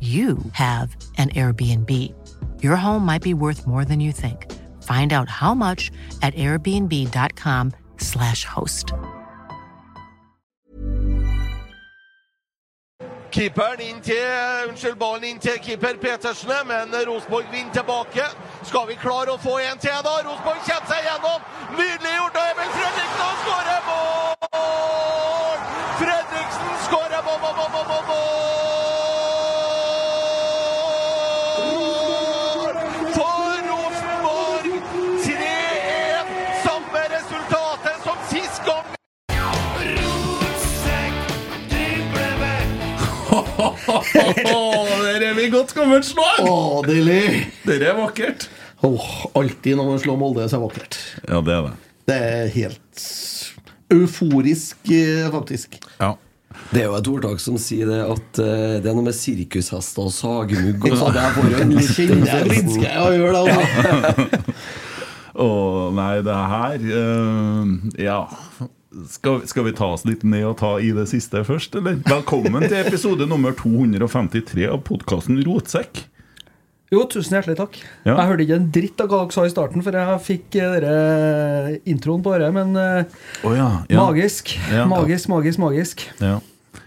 you have an Airbnb. Your home might be worth more than you think. Find out how much at airbnb.com/slash host. Keeperen inn til, unnskyld, ballen inn til keeper Petersen, men Rosenborg vinner tilbake. Skal vi klare å få en til, da? Rosenborg kommer seg gjennom. Nydelig gjort av Emil Fredriksen, og skårer mål! Fredriksen skårer mål, mål, mål, mål, mål! Der er vi godt kommet slag! Å, deilig! Dere er vakkert. Åh, alltid når man slår Molde, så er det vakkert. Ja, det er det. Det er helt euforisk, eh, faktisk. Ja. Det er jo et ordtak som sier det at uh, det er noe med sirkushester og sagmugg og sånn. Det er bare en Kjenner jeg å gjøre det, altså. Å nei, det her uh, Ja. Skal, skal vi ta oss litt ned og ta i det siste først, eller? Velkommen til episode nummer 253 av podkasten Rotsekk. Jo, tusen hjertelig takk. Ja. Jeg hørte ikke en dritt av hva dere sa i starten, for jeg fikk eh, dere introen på det, men oh, ja, ja. magisk. Magisk, magisk, magisk. Ja.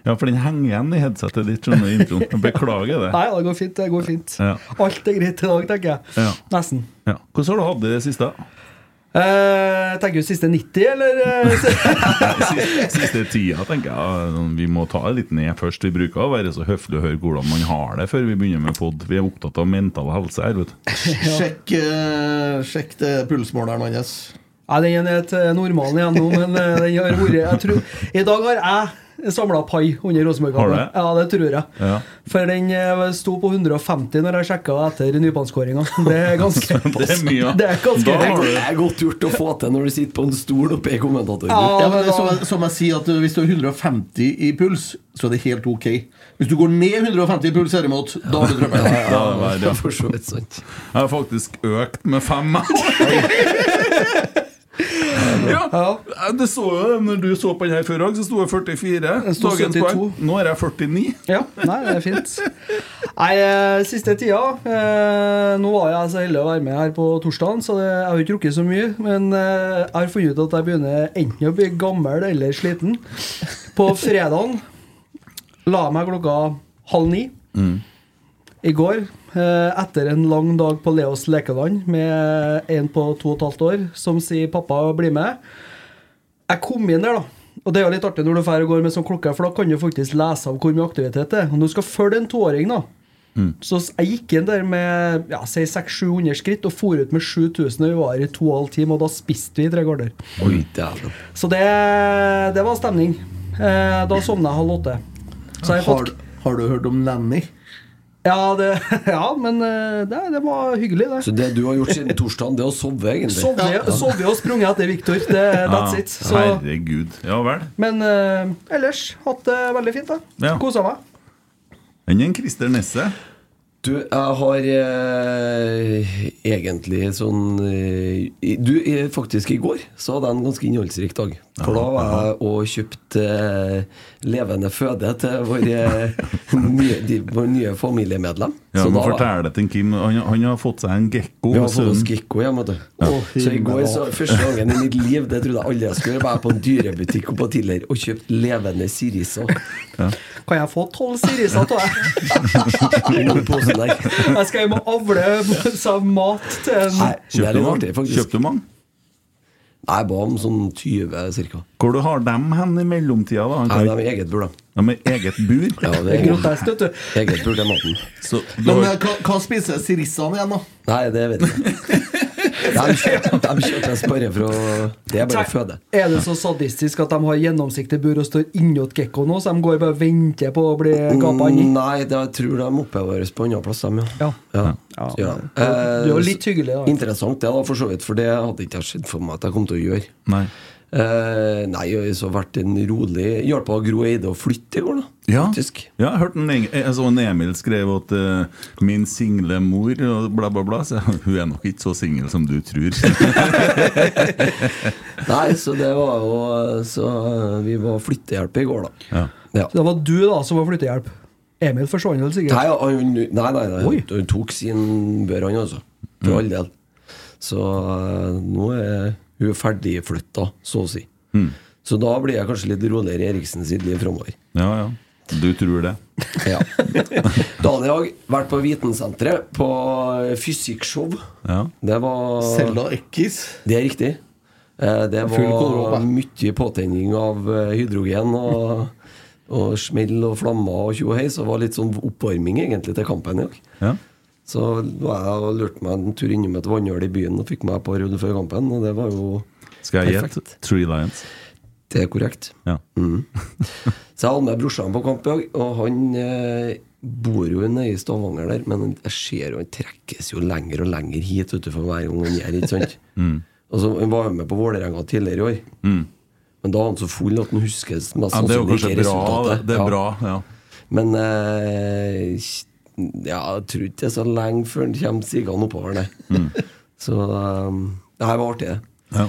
ja, for den henger igjen i headsetet ditt, skjønner introen. Beklager det. Nei, det går fint. det går fint Ja. Alt er greit i dag, tenker jeg. Ja. Nesten. Ja. Hvordan har du hatt det i det siste? Eh, tenker du siste 90, eller? eh, Siste, siste tida, tenker jeg. Vi må ta det litt ned først. Vi bruker å være så høflige og høre hvordan man har det før vi begynner med pod. Vi er opptatt av mental helse her, vet du. Sjekk, uh, sjekk det pulsmåleren hans. Nei, den er til normalen igjen nå, men den har vært jeg tror, I dag har jeg samla pai under Rosenborg-kampen. Ja, det tror jeg. Ja. For den eh, sto på 150 når jeg sjekka etter nypannskåringa. Det er ganske Det er mye. ja. Det er ganske Det er godt gjort å få til når du sitter på en stol oppe i kommentatorbordet. Ja, Ja, men da- som, som jeg sier, at hvis du har 150 i puls, så er det helt ok. Hvis du går ned 150 i puls, derimot, da har du drømmen. Ja. Så vidt sant. Jeg har faktisk økt med fem. ja, det så jo når du så på den her før òg, så sto jeg 44. Sto Dagens poeng. Nå er jeg 49. Ja, nei, det er fint. Nei, eh, siste tida eh, Nå var jeg så heldig å være med her på torsdagen, så jeg har ikke rukket så mye. Men eh, jeg har funnet ut at jeg begynner enten å bli gammel eller sliten. På fredagen la jeg meg klokka halv ni. I går, eh, etter en lang dag på Leos lekeland med en på to og et halvt år som sier 'pappa, bli med'. Jeg kom inn der, da. Og det er jo litt artig når du drar og går med sånn klokke, for da kan du faktisk lese av hvor mye aktivitet det er. Og du skal følge en toåring, da Så jeg gikk inn der med ja, si 600-700 skritt og for ut med 7000, og vi var i to og en halv time, og da spiste vi i tre gårder. Så det, det var stemning. Eh, da sovna jeg halv åtte. Har Har, du hørt om Nanny? Ja, det, ja men eh, det, det var hyggelig, det. Så det du har gjort siden torsdagen, det er å sove, egentlig? Sove, ja. sove og sprunget etter Viktor. That's Ja, it. Så, Herregud. Ja vel. men uh, ellers hatt det veldig fint. da Ja. Kosa meg. Enn en Christer Nesse? Du, jeg har eh, egentlig sånn eh, Du, eh, faktisk i går så hadde jeg en ganske innholdsrik dag. For da var jeg og kjøpte eh, levende føde til vår, eh, nye, de, vår nye familiemedlem. Ja, Så men Fortell det til Kim. Han, han har fått seg en gekko. Vi har fått oss gekko hjemme. vet du. Ja. Så i går, så, første gangen i mitt liv, det trodde jeg aldri jeg skulle gjøre, var jeg på en dyrebutikk og på Tiller og kjøpt levende siriser. Kan jeg få tolv siriser av deg? Jeg skal hjem og avle mat til en Nei, Kjøpte du mange? artig. Kjøpte du mange? Nei, Jeg ba om sånn 20 ca. Hvor du har dem hen i mellomtida? da? Nei, de er eget bur, da. De er eget bur? Ja, det er grotesk, vet du. eget bur til maten. Så du Men har, hva, hva spiser sirissene igjen, da? Nei, det vet jeg ikke. De kjøper bare for å Det er bare å føde. Er det så sadistisk at de har gjennomsiktig bur og står innåt gekko nå, så de går bare og venter på å bli gapa inni? Nei, det, jeg tror de oppbevares på andre plass, de, ja. Ja. Ja. Ja, ja. det er jo litt hyggelig, da. Interessant det, da, for så vidt. For det hadde ikke jeg sett for meg at jeg kom til å gjøre. nei. Eh, nei, jeg har så vært en rolig Hjalp Gro Eide å flytte i går, da. Ja. Faktisk. Ja, jeg hørte en, jeg så en Emil skrev at uh, 'min single mor' og bla, bla, bla. Så hun er nok ikke så singel som du tror. Nei, så det var jo Så eh, vi var flyttehjelp i går, da. ja. Ja. Så det var du da som var flyttehjelp? Emil forsvant vel sikkert? Nei, han, nei, nei, nei han tok sin bør, han altså. For all del. Så uh, nå er hun er ferdigflytta, så å si. Så da blir jeg kanskje litt roligere i Eriksen sitt liv framover. ja, ja. Du tror det? Ja. Da hadde jeg vært på Vitensenteret på fysikkshow. Ja. Det var Selda Eckis. Det er riktig. Eh, Det var mye påtenning av eh, hydrogen og, og smell og flammer og tjo og hei, så det var litt sånn oppvarming egentlig til kampen i dag. Ja. Så var jeg og lurte meg en tur innom et vannhull i byen og fikk meg på par før kampen, og det var jo Skal jeg gjette? Three Lions. Det er korrekt. Ja. Mm. Så jeg hadde med brorsan på kamp i dag, og han eh, bor jo nede i Stavanger der, men jeg ser jo han trekkes jo lenger og lenger hit vet du, for hver gang han gjør ikke sant? Og så Han var jo med på Vålerenga tidligere i år, Mm. men da er han så full at han husker mest ja, det er jo kanskje bra. resultatet. Det er Ja. bra, ja. Men eh, ja, jeg tror ikke det er så lenge før han kommer sigende oppover, nei. Mm. Så um, det her var artig, det. Ja,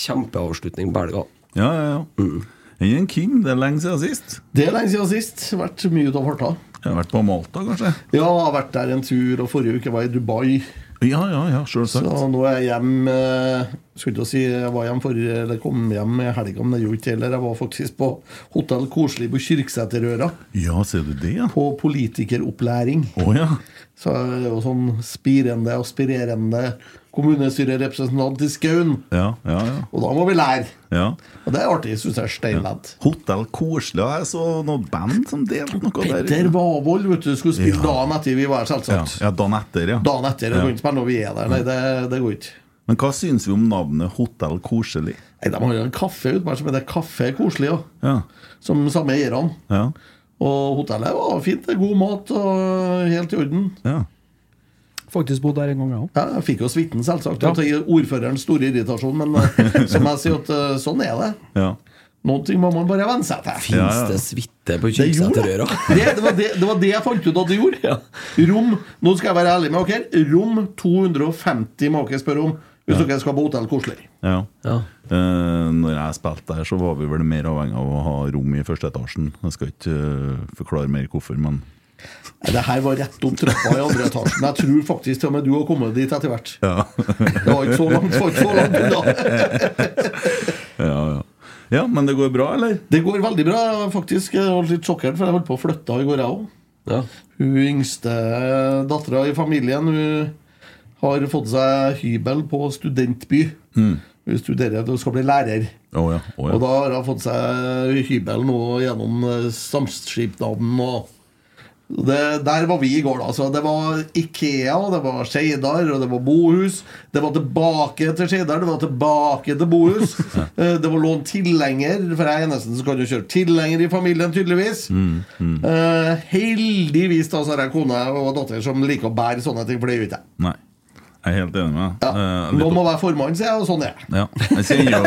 Kjempeavslutning, Belga. ja, ja. ja. Mm. en king, det er lenge siden sist. Det er lenge siden sist. Vært mye ute av farta. Jeg har vært på Malta, kanskje? Ja, jeg har vært der en tur, og forrige uke var jeg i Dubai. Ja, ja, ja, selvsagt. Så nå er jeg hjem eh, Skulle ikke si jeg var hjem for, eller kom hjem i helga, men det gjorde ikke heller. Jeg var faktisk på Hotell Koselig på Kyrksæterøra. Ja, ser du det, ja? På politikeropplæring. Å ja. Så det er jo sånn spirende, aspirerende kommunestyrerepresentant i Skaun. Ja, ja, ja. Og da må vi lære. ja. Og det er artig, syns jeg. Steinledd. Hotell Koselig. Jeg så noe band som delte noe der. Petter Wavold vet du, skulle spille dagen etter vi var her, selvsagt. ja, dagen etter, ja. Dagen etter. Det går ikke når vi er der. Nei, det, det går ikke. Men hva syns vi om navnet Hotell Koselig? Nei, De har jo en kaffe ute som heter Kaffe Koselig, ja. Ja, som samme eierne. ja, Og hotellet var fint. det er God mat og helt i orden. ja. Faktisk bodd der en gang, jeg òg. Ja, jeg fikk jo suiten, selvsagt. Til ordførerens store irritasjon, men eh, som jeg sier, at eh, sånn er det. ja. Noen ting må man bare venne seg til. Fins Ja, ja. det suite på. Kyrksæterøra? Det, det, var det, det var det jeg fant ut at det gjorde. Rom Nå skal jeg være ærlig med dere. Rom 250 må dere spørre om hvis dere skal på hotell koselig. ja. Ja. Eh, når jeg spilte der, så var vi vel mer avhengig av å ha rom i første etasjen. Jeg skal ikke uh, forklare mer hvorfor, men Det her var rett om trappa i andre etasjen. Jeg tror faktisk til og med du har kommet dit etter hvert. ja. Det var ikke så langt, var ikke så langt unna. ja, ja. ja, men det går bra, eller? Det går veldig bra, faktisk. Jeg var litt sjokkert, for jeg holdt på å flytte i går, jeg òg. Ja. Hun yngste dattera i familien Hun har fått seg hybel på studentby. Hun studerer og skal bli lærer. Oh, ja. Oh, ja. Og da har hun fått seg hybel nå gjennom eh, samskipnaden. Og det, der var vi i går, da. Så det var Ikea, det var Skeidar, og det var bohus. Det var tilbake til Skeidar, det var tilbake til bohus. Eh, Det var lånt tilhenger, for jeg er eneste som kan jo kjøre tilhenger i familien, tydeligvis. Eh, heldigvis da så har jeg kone og datter som liker å bære sånne ting, for det gjør ikke jeg. Jeg er helt enig med deg. Eh, Nå litt- må være formann, sier jeg, og sånn er det. Ja, jeg kjenner jo,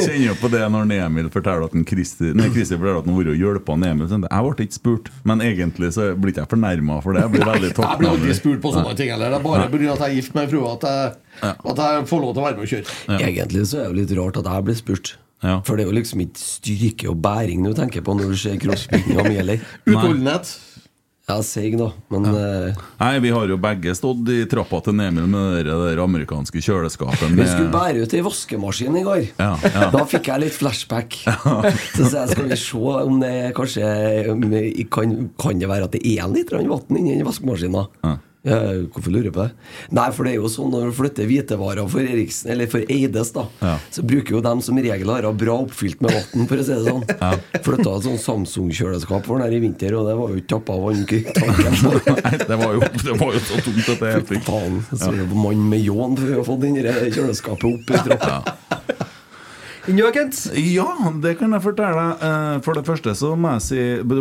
kjenner jo på det når Emil forteller at Kristi, Nei, forteller at han har vært og hjulpet Emil. sånn, Jeg ble ikke spurt, men egentlig så blir ikke jeg fornærma for det. Jeg blir veldig Jeg blir aldri spurt på sånne ting heller. Det er bare pga. at jeg er gift med en frue at, jeg- at jeg får lov til å være med og kjøre. Egentlig så er det jo litt rart at jeg blir spurt. For det er jo liksom ikke styrke og bæring du tenker på når du ser crossbiten mi, Mieler. Utholdenhet. Ja, seig, nå, Men eh, Nei, vi har jo begge stått i trappa til Nemil med det der amerikanske kjøleskapet. vi skulle bære ut ei vaskemaskin i går. Ja, ja. Da fikk jeg litt flashback. Så sa jeg skal vi se om det kanskje om kan, kan det være at det er litt vann inni den vaskemaskina. Ja, hvorfor lurer jeg på det? Nei, for det er jo sånn når du flytter hvitevarer for Eriksen, eller for Eides, da, Ja. så bruker jo dem som regel å bra oppfylt med vann, for å si det sånn. Flytta et sånn Samsung-kjøleskap for den her i vinter, og det var jo ikke tappa vann i tanken. Nei, det var jo, det var jo så tungt at det er helt faen. Så er det mann med ljåen for å få den der kjøleskapet opp i trappa. Ja, det kan jeg fortelle deg. Eh, For det første så må jeg si,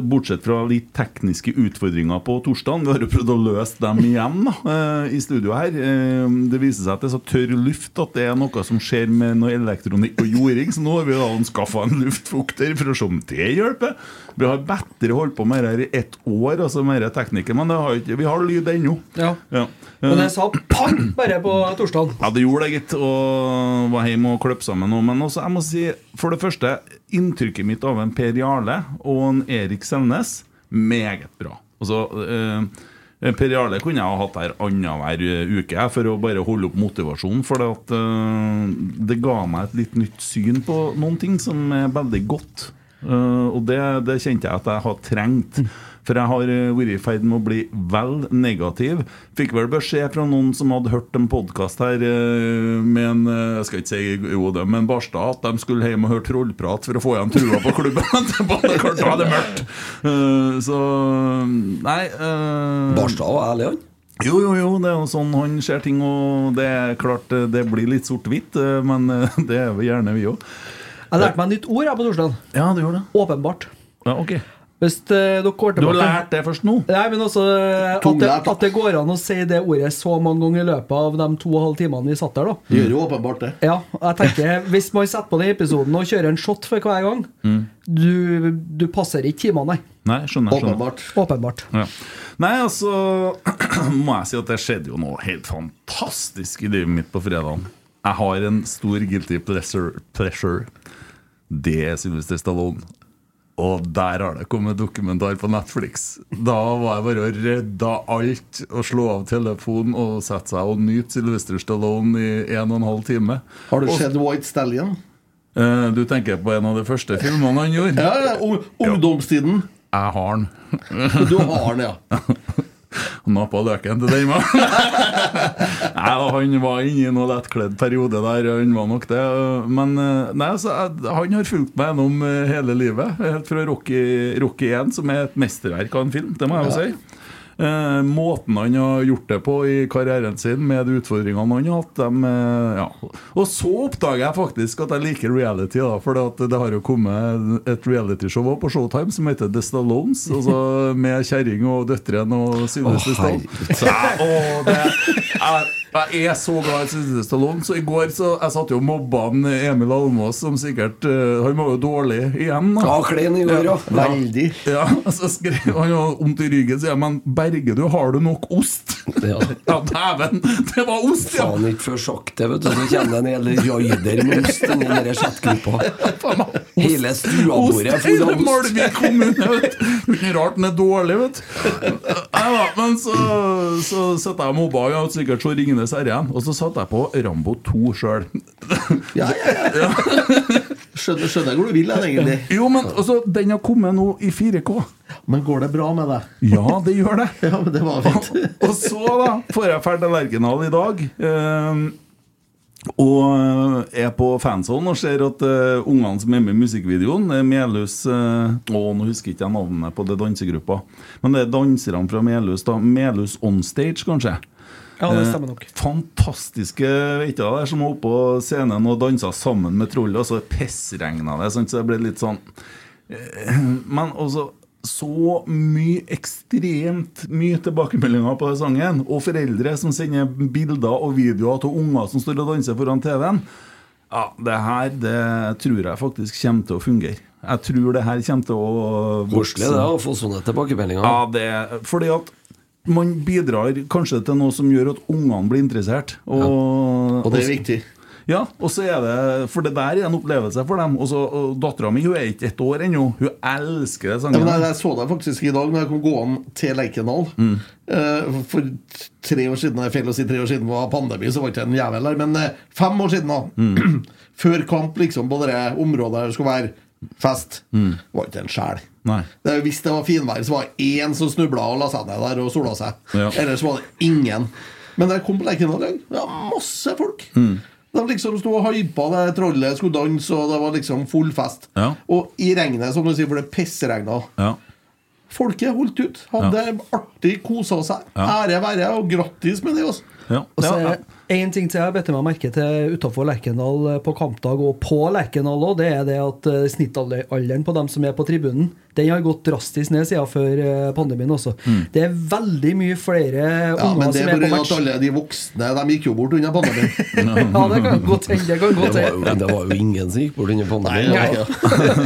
bortsett fra litt tekniske utfordringer på torsdagen Vi har jo prøvd å løse dem igjen da, eh, i studio her. Eh, Det viser seg at det er så tørr luft at det er noe som skjer med noe elektronikk og jording. Så nå har vi da skaffa en luftfukter for å se om det hjelper. Vi har bedre holdt på med dette i ett år, altså med teknikken, men det har ikke, vi har lyd ennå. Ja. Ja. Men jeg sa pang bare på torsdagen. Ja, det gjorde det, gitt. Og var hjemme og kløp sammen nå. Men også, jeg må si, for det første, inntrykket mitt av en Per Jarle og en Erik Selnes meget bra. Altså, eh, Per Jarle kunne jeg ha hatt her annenhver uke for å bare holde opp motivasjonen. For det, at, eh, det ga meg et litt nytt syn på noen ting som er veldig godt. Eh, og det, det kjente jeg at jeg har trengt. For jeg har eh, vært i ferd med å bli vel negativ. Fikk vel beskjed fra noen som hadde hørt en podkast her eh, med en eh, Jeg skal ikke si jo det, men Barstad, at de skulle hjem og høre trollprat for å få igjen trua på klubben. Det da er det mørkt. Så Nei. Uh, Barstad var ærlig, han. jo, jo, jo, det er jo sånn han ser ting, og det er klart det blir litt sort-hvitt, men det er jo gjerne vi òg. Jeg lærte meg et nytt ord jeg, på torsdag. Ja, du gjorde det. Åpenbart. Ja, ok Hvis eh, dere går Du har lært det først nå? Nei, men også eh, at det, Tunglært, da. at det går an å si det ordet så mange ganger i løpet av de to og en halv timene vi satt der, da. Det gjør jo åpenbart det. Ja, jeg tenker Hvis man setter på den episoden og kjører en shot for hver gang Mm. Du, du passer ikke timene, nei. Nei, skjønner. skjønner. Åpenbart. Åpenbart. Ja. Nei, altså må jeg si at det skjedde jo noe helt fantastisk i livet mitt på fredagen. Jeg har en stor guilty pleasure. pleasure. Det er Sylvester Stallone. Og der har det kommet dokumentar på Netflix. Da var jeg bare å redde alt og slå av telefonen og sette seg og nyte Sylvester Stallone i en og en halv time. Har du sett White Stallion? Eh, Du tenker på en av de første filmene han gjorde? Ja, ja, ung- ungdomstiden. Jeg har den. Du har den, ja. Nappa løken til den, mannen. Nei, han var inne i noe lettkledd periode der, han var nok det. Men eh, nei, altså, han har fulgt meg gjennom eh, hele livet. Helt fra Rocky, Rocky 1, som er et mesterverk av en film, det må jeg jo si. Eh, måten han har gjort det på i karrieren sin, med de utfordringene han har hatt dem, eh, ja. Og så oppdager jeg faktisk at jeg liker reality, da, for det, det har jo kommet et realityshow på Showtime som heter The Stallones, altså med kjerring og døtrene og Synnes oh, jeg- er Jeg er så glad i Sylvester Stallone, så i går så jeg satt jo og mobba Emil Almås, som sikkert eh, Han var jo dårlig igjen. da. Ja, klen i går, ja. Veldig. Ja, så skrev han jo vondt i ryggen, sier jeg, men Berge, du har du nok ost? Ja. Ja, dæven! Det var ost, ja! Faen ikke før det, vet du. Så kommer det en hel raider med ost inni den chatgruppa. Hele stuabordet er full av ost. Malvik kommune, vet du. Ikke rart den er dårlig, vet du. Ja, men så, så satt jeg og mobba, ja, sikkert så Ringenes herre igjen. Og så satt jeg på Rambo 2 sjøl. Ja, ja, ja. Skjønner, skjønner hvor du vil hen, egentlig. Jo, men altså, den har kommet nå i 4K. Men går det bra med deg? Ja, det gjør det. Ja, men det var fint. Og så da får jeg ferdig Lerkendal i dag. eh, og er på fanzone og ser at eh, ungene som er med i musikkvideoen, er Melhus uh, Å, nå husker ikke jeg navnet på det dansegruppa. Men det er danserne fra Melhus. da Melhus Onstage, kanskje. Ja, det Eh, stemmer nok. Fantastiske vet du, der som var oppe på scenen og dansa sammen med trollet, og så pissregna det, sant, så det ble litt sånn eh, Men også så mye, ekstremt mye tilbakemeldinger på den sangen. Og foreldre som sender bilder og videoer av unger som står og danser foran TV-en. Ja, det her det tror jeg faktisk kommer til å fungere. Jeg tror det her kommer til å Koselig det å få sånne tilbakemeldinger. Ja, det, fordi at man bidrar kanskje til noe som gjør at ungene blir interessert. Og, Og det er viktig. Ja, og så er det For det der er en opplevelse for dem. Og så og Dattera mi er ikke ett år ennå. Hun elsker det Ja, sangen. men jeg, jeg så deg faktisk i dag når jeg kom gående til Lerkendal. Mm. Uh, for tre år siden, det er feil å si tre år siden var pandemi, så var ikke jeg en jævel der. Men uh, fem år siden, da. Mm. Før kamp, liksom, på det området der det skulle være fest, var ikke en sjel. Mm. Det, hvis det var finvær, så var det én som snubla og la seg ned der og sola seg. Ja. Ellers var det ingen. Men da jeg kom på Lerkendal, var masse folk. Mm. De liksom sto og hypa det trollet skulle danse, og det var liksom full fest. Ja. Og i regnet, som du sier, for det pissregna. Ja. Folket holdt ut. Hadde artig, kosa seg. Ja. Ære være, og grattis med det. Også. Ja. Og så Ja, er En ting til jeg bet meg merke til utafor Lerkendal eh, på kampdag, og på Lerkendal òg, det er det at eh, snittalderen på dem som er på tribunen, den har gått drastisk ned siden før eh, pandemien også. Det er veldig mye flere Ja, men unger det som er er på pga. match. at alle de voksne De gikk jo bort under pandemien. ja, det kan godt hende. Det kan Det godt var, hende. jo, det var jo ingen som gikk bort under pandemien. Nei, Ja.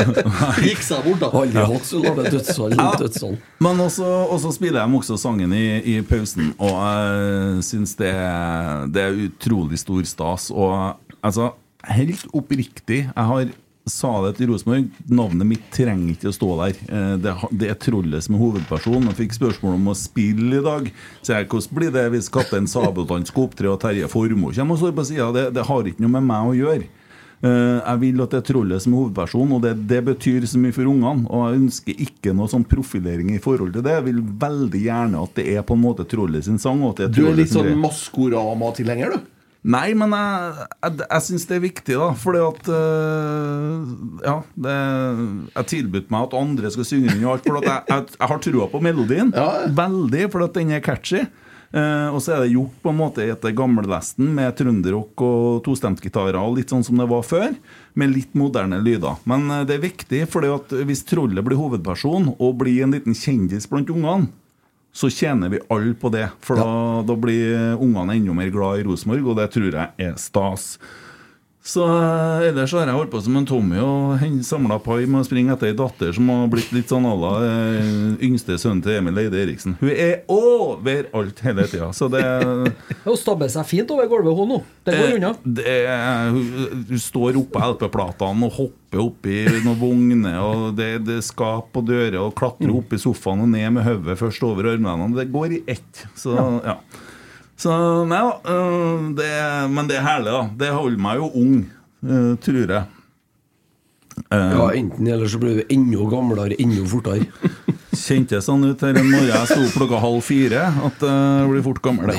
Gikk seg bort, da. Aldri hatt så lave dødsfall. dødsfall. Men også, også spiller de også sangen i, i pausen, og jeg syns det, er- det er utrolig stor stas. Og altså, helt oppriktig, jeg har sa det til Rosenborg, navnet mitt trenger ikke å stå der. Eh, Det, det er Trollet som er hovedperson. Jeg fikk spørsmål om å spille i dag. Så jeg, hvordan blir det hvis Kaptein Sabeltann skal opptre og Terje Formoe kommer og står på sida? Det, det har ikke noe med meg å gjøre. Eh, Jeg vil at det er trollet som er hovedperson, og det, det betyr så mye for ungene. Og jeg ønsker ikke noe sånn profilering i forhold til det. Jeg vil veldig gjerne at det er på en måte trollet sin sang. Og at det er Du er litt sånn. Maskorama-tilhenger, du. Nei, men jeg, jeg, jeg syns det er viktig, da. Fordi at øh, Ja, det, jeg tilbød meg at andre skal synge den og alt. For jeg, jeg har trua på melodien. Ja. Veldig, for at den er catchy. Eh, og så er det gjort på en måte etter gammelvesten med trønderrock og tostemtgitarer og litt sånn som det var før, med litt moderne lyder. Men eh, det er viktig, for hvis trollet blir hovedperson og blir en liten kjendis blant ungene, så tjener vi alle på det. For da, da blir ungene enda mer glad i Rosenborg, og det tror jeg er stas. Så eh, ellers har jeg holdt på som en Tommy og samla pai med å springe etter ei datter som har blitt litt sånn à la eh, yngste sønnen til Emil Eide Eriksen. Hun er overalt hele tida, så det Hun stabber seg fint over gulvet, hun nå. Det går unna. Eh, det er, hun, står oppå LP-platene og hopper oppi noen vogner, og det, det skap og dører, og klatrer opp i sofaen og ned med hodet først over armlenene. Det går i ett. Så ja. Så nei da. øh, det, men det er herlig, da. Det holder meg jo ung, øh, tror jeg. Eh, Ja, enten eller så blir du enda gamlere, enda fortere. Kjentes sånn ut her en morgen jeg sto opp klokka halv fire, at jeg blir fort gammel.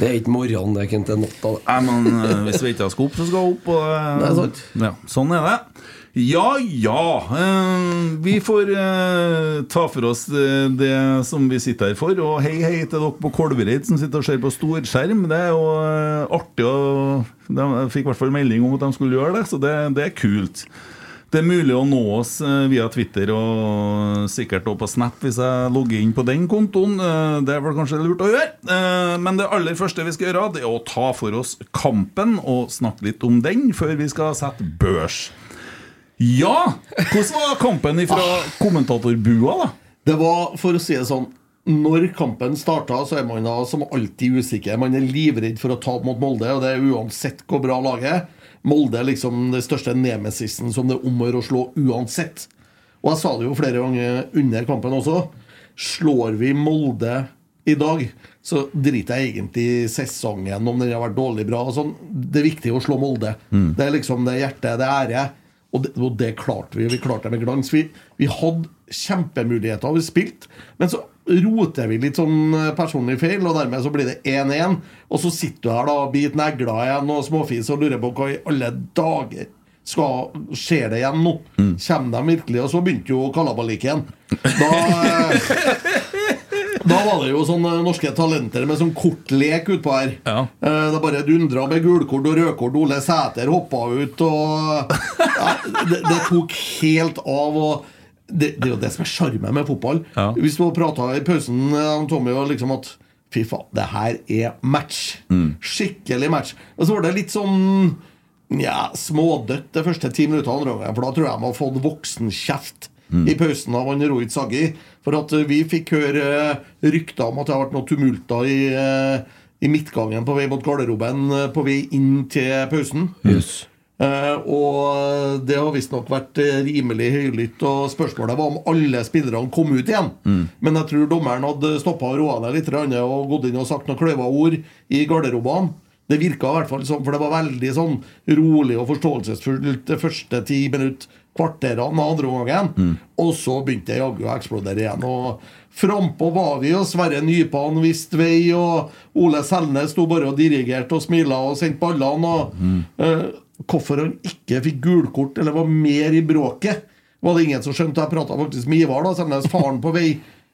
Det er ikke morgenen, det er ikke natta. Nei, men eh, hvis vi ikke skal opp, så skal vi opp. Og, eh, sant. Ja, sånn er det. Ja, ja. eh, vi får eh, ta for oss eh, det som vi sitter her for. Og hei, hei til dere på Kolvereid som sitter og ser på storskjerm. Det er jo artig å De fikk i hvert fall melding om at de skulle gjøre det, så det, det er kult. Det er mulig å nå oss via Twitter og sikkert også på Snap hvis jeg logger inn på den kontoen. Det er vel kanskje lurt å gjøre. Men det aller første vi skal gjøre, det er å ta for oss kampen og snakke litt om den før vi skal sette børs. Ja! Hvordan var kampen fra kommentatorbua, da? Det var, for å si det sånn Når kampen starta, så er man da som alltid usikker. Man er livredd for å tape mot Molde, og det er uansett hvor bra laget er. Molde er liksom det største nemesisen som det er om å gjøre å slå uansett. Og jeg sa det jo flere ganger under kampen også. Slår vi Molde i dag, så driter jeg egentlig i sesongen om den har vært dårlig bra. og Sånn. Det er viktig å slå Molde. Det er liksom det hjertet, det er ære. Og det, og det klarte vi. Vi klarte det med glans. Vi, vi hadde kjempemuligheter, vi spilte, men så roter vi litt sånn eh, personlig feil, og dermed så blir det 1-1. Og så sitter du her da biter negler igjen og småfis og lurer på hva i alle dager skal Skjer det igjen nå? Kommer de virkelig? Og så begynte jo kalabalikken. Da eh, Da var det jo sånne norske talenter med sånn kortlek utpå her. Ja. Eh, Det bare dundra med gulkort og rødkort. Ole Sæter hoppa ut, og ja, det, det tok helt av. Og det, det er jo det som er sjarmen med fotball. Ja. Hvis du prata i pausen eh, om Tommy og liksom at Fy faen, det her er match. Mm. Skikkelig match. Og så var det litt sånn Nja, smådødt de første ti minuttene. For da tror jeg de har fått voksenkjeft Mm. i pausen av Rohit Saggi. For at eh, vi fikk høre rykter om at det har vært noen tumulter i, eh, i midtgangen på vei mot garderoben eh, på vei inn til pausen. Eh, og det har visstnok vært rimelig høylytt. Og spørsmålet var om alle spillerne kom ut igjen. Men jeg tror dommeren hadde stoppa og roa ned litt og gått inn og sagt noen kløyva ord i garderobene. Det virka i hvert fall sånn, for det var veldig sånn rolig og forståelsesfullt det første ti minutt, kvarterene av andre omgangen. Og så begynte det jaggu å eksplodere igjen. Og frampå var vi, og Sverre Nypan visste vei, og Ole Selnes sto bare og dirigerte og smila og sendte ballene. Og, eh, hvorfor han ikke fikk gulkort eller var mer i bråket, var det ingen som skjønte. Jeg prata faktisk med Ivar, da, Selnes, faren på vei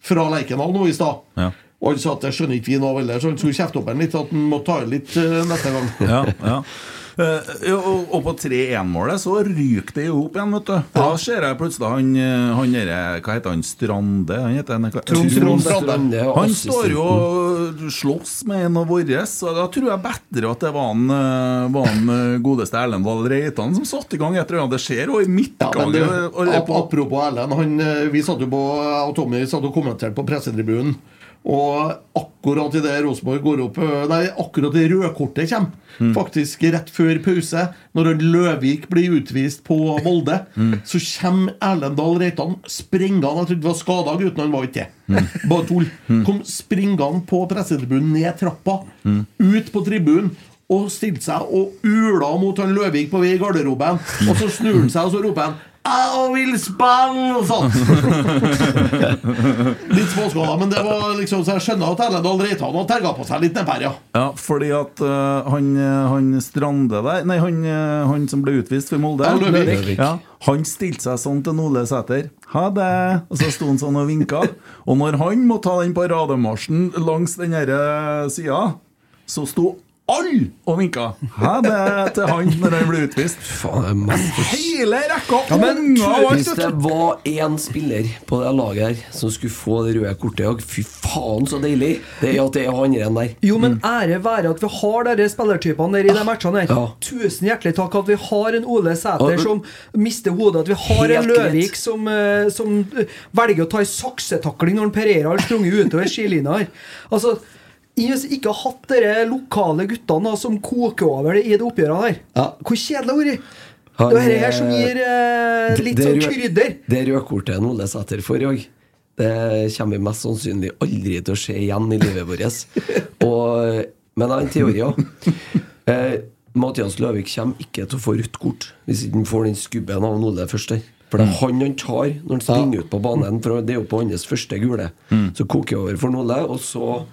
fra Lerkendal nå i stad. Ja. Og han sa at det skjønner ikke vi nå heller, så han skulle kjefte opp en litt, at han må ta i litt uh, neste gang. Ja, ja. Eh, ja, og, og på 3-1-målet så ryker det jo opp igjen, vet du. Da ser jeg plutselig han, eh, han derre Hva heter han? Strande? Han heter han, Trond Trond Strande. Strande Han står jo og slåss med en av våre, så da tror jeg bedre at det var han, eh, var han godeste Erlend Dahl Reitan som satte i gang et eller annet. Det skjer jo i Ja, midtgangen. på- apropos Erlend, han, vi satt jo på, og Tommy satt og kommenterte på pressetribunen. Og akkurat idet Rosenborg går opp eh, Nei, akkurat det rødkortet kommer. Mm. Faktisk rett før pause, når Løvik blir utvist på Molde, Mm. så kommer Erlend Dahl Reitan springende Jeg trodde det var skada gutten, han var ikke det. Mm. Bare tull. Kom springende på pressetribunen, ned trappa, Mm. ut på tribunen. Og stilte seg og ula mot han Løvik på vei i garderoben. Og så snur han seg og så roper han 'Jeg vil spille!' og sånt. Litt småskala, men det var liksom så jeg skjønner at Erlendal Reitan har terga på seg litt den ja. Ja, fordi at uh, han, eh, han Strande der Nei, han, eh, han som ble utvist for Molde. Løvik. Ja, han stilte seg sånn til Ole Sæter. Ha det! Og så sto han sånn og vinka. Og når han må ta den parademarsjen langs den sida, så sto alle og vinka. Til han når han ble utvist. Faen, Hele rekka men unger Hvis det var én spiller på det laget her som skulle få det røde kortet i dag, fy faen så deilig det er at det er han enn der. Jo, men ære være at vi har disse spillertypene der i de matchene her. Ja. Tusen hjertelig takk at vi har en Ole Sæter Ja, som mister hodet, at vi har en. Løvik som, eh, som velger å ta ei saksetakling når Per Pereira har sprunget utover skilina her. Altså, ikke har hatt de lokale guttene da, som koker over det i det oppgjøret her, Ja. hvor kjedelig det har vært. Han, Det er det her som gir eh, litt det sånn krydder. Det rødkortet Ole Sæter får i dag, det kommer vi mest sannsynlig aldri til å se igjen i livet vårt. Og, men jeg har en teori òg. Eh, Mathias Løvik kommer ikke til å få rødt kort hvis ikke han får den skubben av Ole først. der. For det er han han tar når han springer ut på banen. For Det er jo på hans første gule. Så koker det over for Ole, og så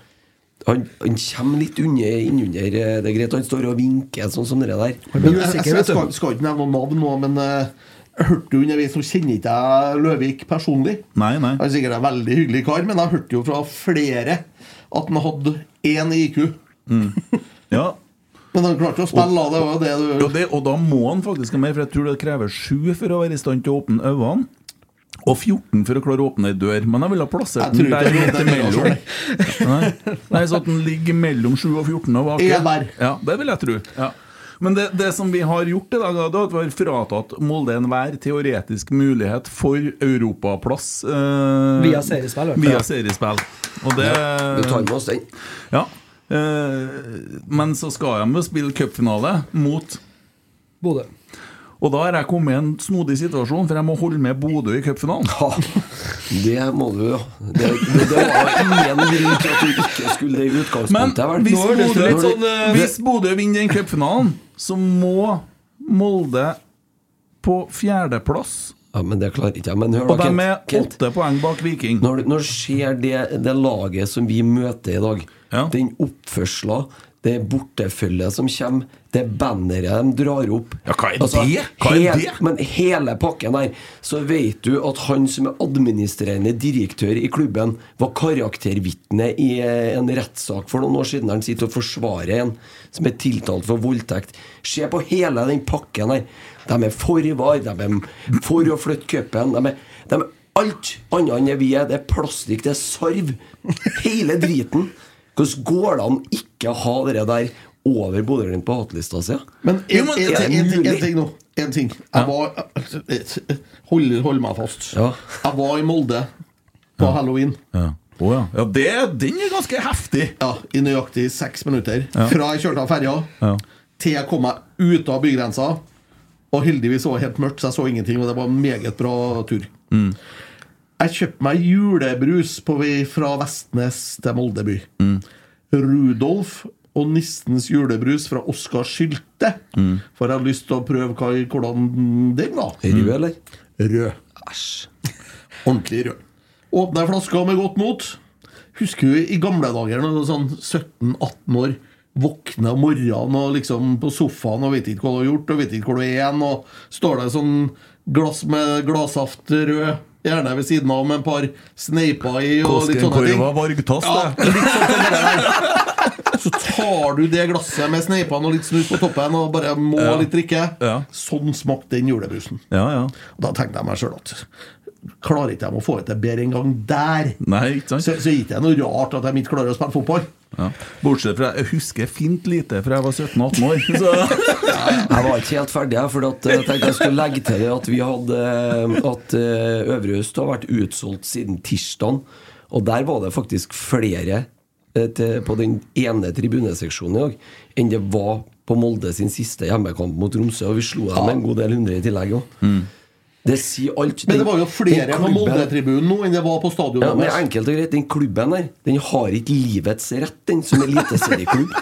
han, han kommer litt under innunder. eh, Det er greit han står og vinker, sånn som det der. Men blir jeg, jeg, jeg skal, skal ikke nevne noen navn nå, men eh, jeg hørte jo underveis Nå kjenner ikke jeg Løvik personlig. Nei, nei. Han er sikkert en veldig hyggelig kar, men jeg hørte jo fra flere at han hadde én IQ. Ja, Men han klarte å spille, det var det du Og, det, og da må han faktisk ha mer, for jeg tror det krever sju for å være i stand til å åpne øynene. Og 14 for å klare å åpne ei dør. Men jeg ville ha plassert den der midt imellom. Nei. Nei, så at den ligger mellom 7 og 14 og vaker. Ja, det vil jeg tro. Ja. Men det, det som vi har gjort i dag, er at vi har fratatt Molde enhver teoretisk mulighet for europaplass. Eh, Via seriespill. Via seriespill. Og det Du tar med oss den. Ja. Eh, men så skal de jo spille cupfinale mot Bodø. Og da har jeg kommet i en snodig situasjon, for jeg må holde med Bodø i cupfinalen. Ja, det må du, ja. Det, det, det var ingen grunn til at du ikke skulle det i utgangspunktet. Men hvis Bodø, litt sånn, uh, hvis Bodø vinner den cupfinalen, så må Molde på fjerdeplass. Ja, men det klarer ikke jeg. Men hør Og de er åtte poeng bak Viking. Når, når ser det, det laget som vi møter i dag, Ja. den oppførselen, det er bortefølget som kommer, det banneret de drar opp Ja, hva er det? Hva er hel- det? Men hele pakken der, så vet du at han som er administrerende direktør i klubben, var karaktervitne i eh, en rettssak for noen år siden. Han sitter og forsvarer en som er tiltalt for voldtekt. Se på hele den pakken her. De er for var, de er for å flytte cupen. De er, de er alt annet enn det vi er. Det er plastikk, det er sarv. Hele driten. Hvordan går det an ikke å ha det der over Bodø-Glimt på hatlista si? Men det ting- en, ting- mulig? en ting nå. En ting. Jeg var Hold, hold meg fast. Ja. Jeg var i Molde på halloween. Ja. Oh, ja. ja det, den er ganske heftig. Ja, I nøyaktig seks minutter. Fra jeg kjørte av ferja Ja. til jeg kom meg ut av bygrensa. Og heldigvis var det helt mørkt, så jeg så ingenting. Og det var en meget bra tur. Jeg kjøpte meg julebrus på vei fra Vestnes til Molde by. Rudolf og nistens julebrus fra Oskar Sylte. For jeg hadde lyst til å prøve hva, hvordan den var. Rød, eller? Rød. Æsj. Ordentlig rød. Åpna ei flaske med godt mot. Husker du i gamle dager, da sånn 17-18 år, våkner om morgenen og liksom på sofaen og vet ikke hva du har gjort, og vet ikke hvor du er igjen, og står der sånn glass med gladsaft rød, gjerne ved siden av med en par sneiper i og litt sånne ting. Vargtass, Ja, det. litt sånn. Så tar du det glasset med sneipene og litt snus på toppen og bare må Ja. litt drikke. Ja. Sånn smakte den julebrusen. Ja, Da tenkte jeg meg sjøl at klarer ikke de å få det til bedre en gang der, Nei, ikke sant? så, så er det ikke noe rart at de ikke klarer å spille fotball. Ja. Bortsett fra Jeg husker fint lite fra jeg var 17-18 år. Så. Jeg var ikke helt ferdig, for at, jeg tenkte jeg skulle legge til at vi hadde At eh, Øvre Øst har vært utsolgt siden tirsdag. Og der var det faktisk flere eh, til, på den ene tribuneseksjonen i dag enn det var på Molde sin siste hjemmekamp mot Tromsø. Og vi slo dem en god del hundre i tillegg òg. Det sier alt. Men det var jo flere på Molde-tribunen nå enn det var på stadionet ja, men enkelt og greit, Den klubben der Den har ikke livets rett, den som eliteserieklubb.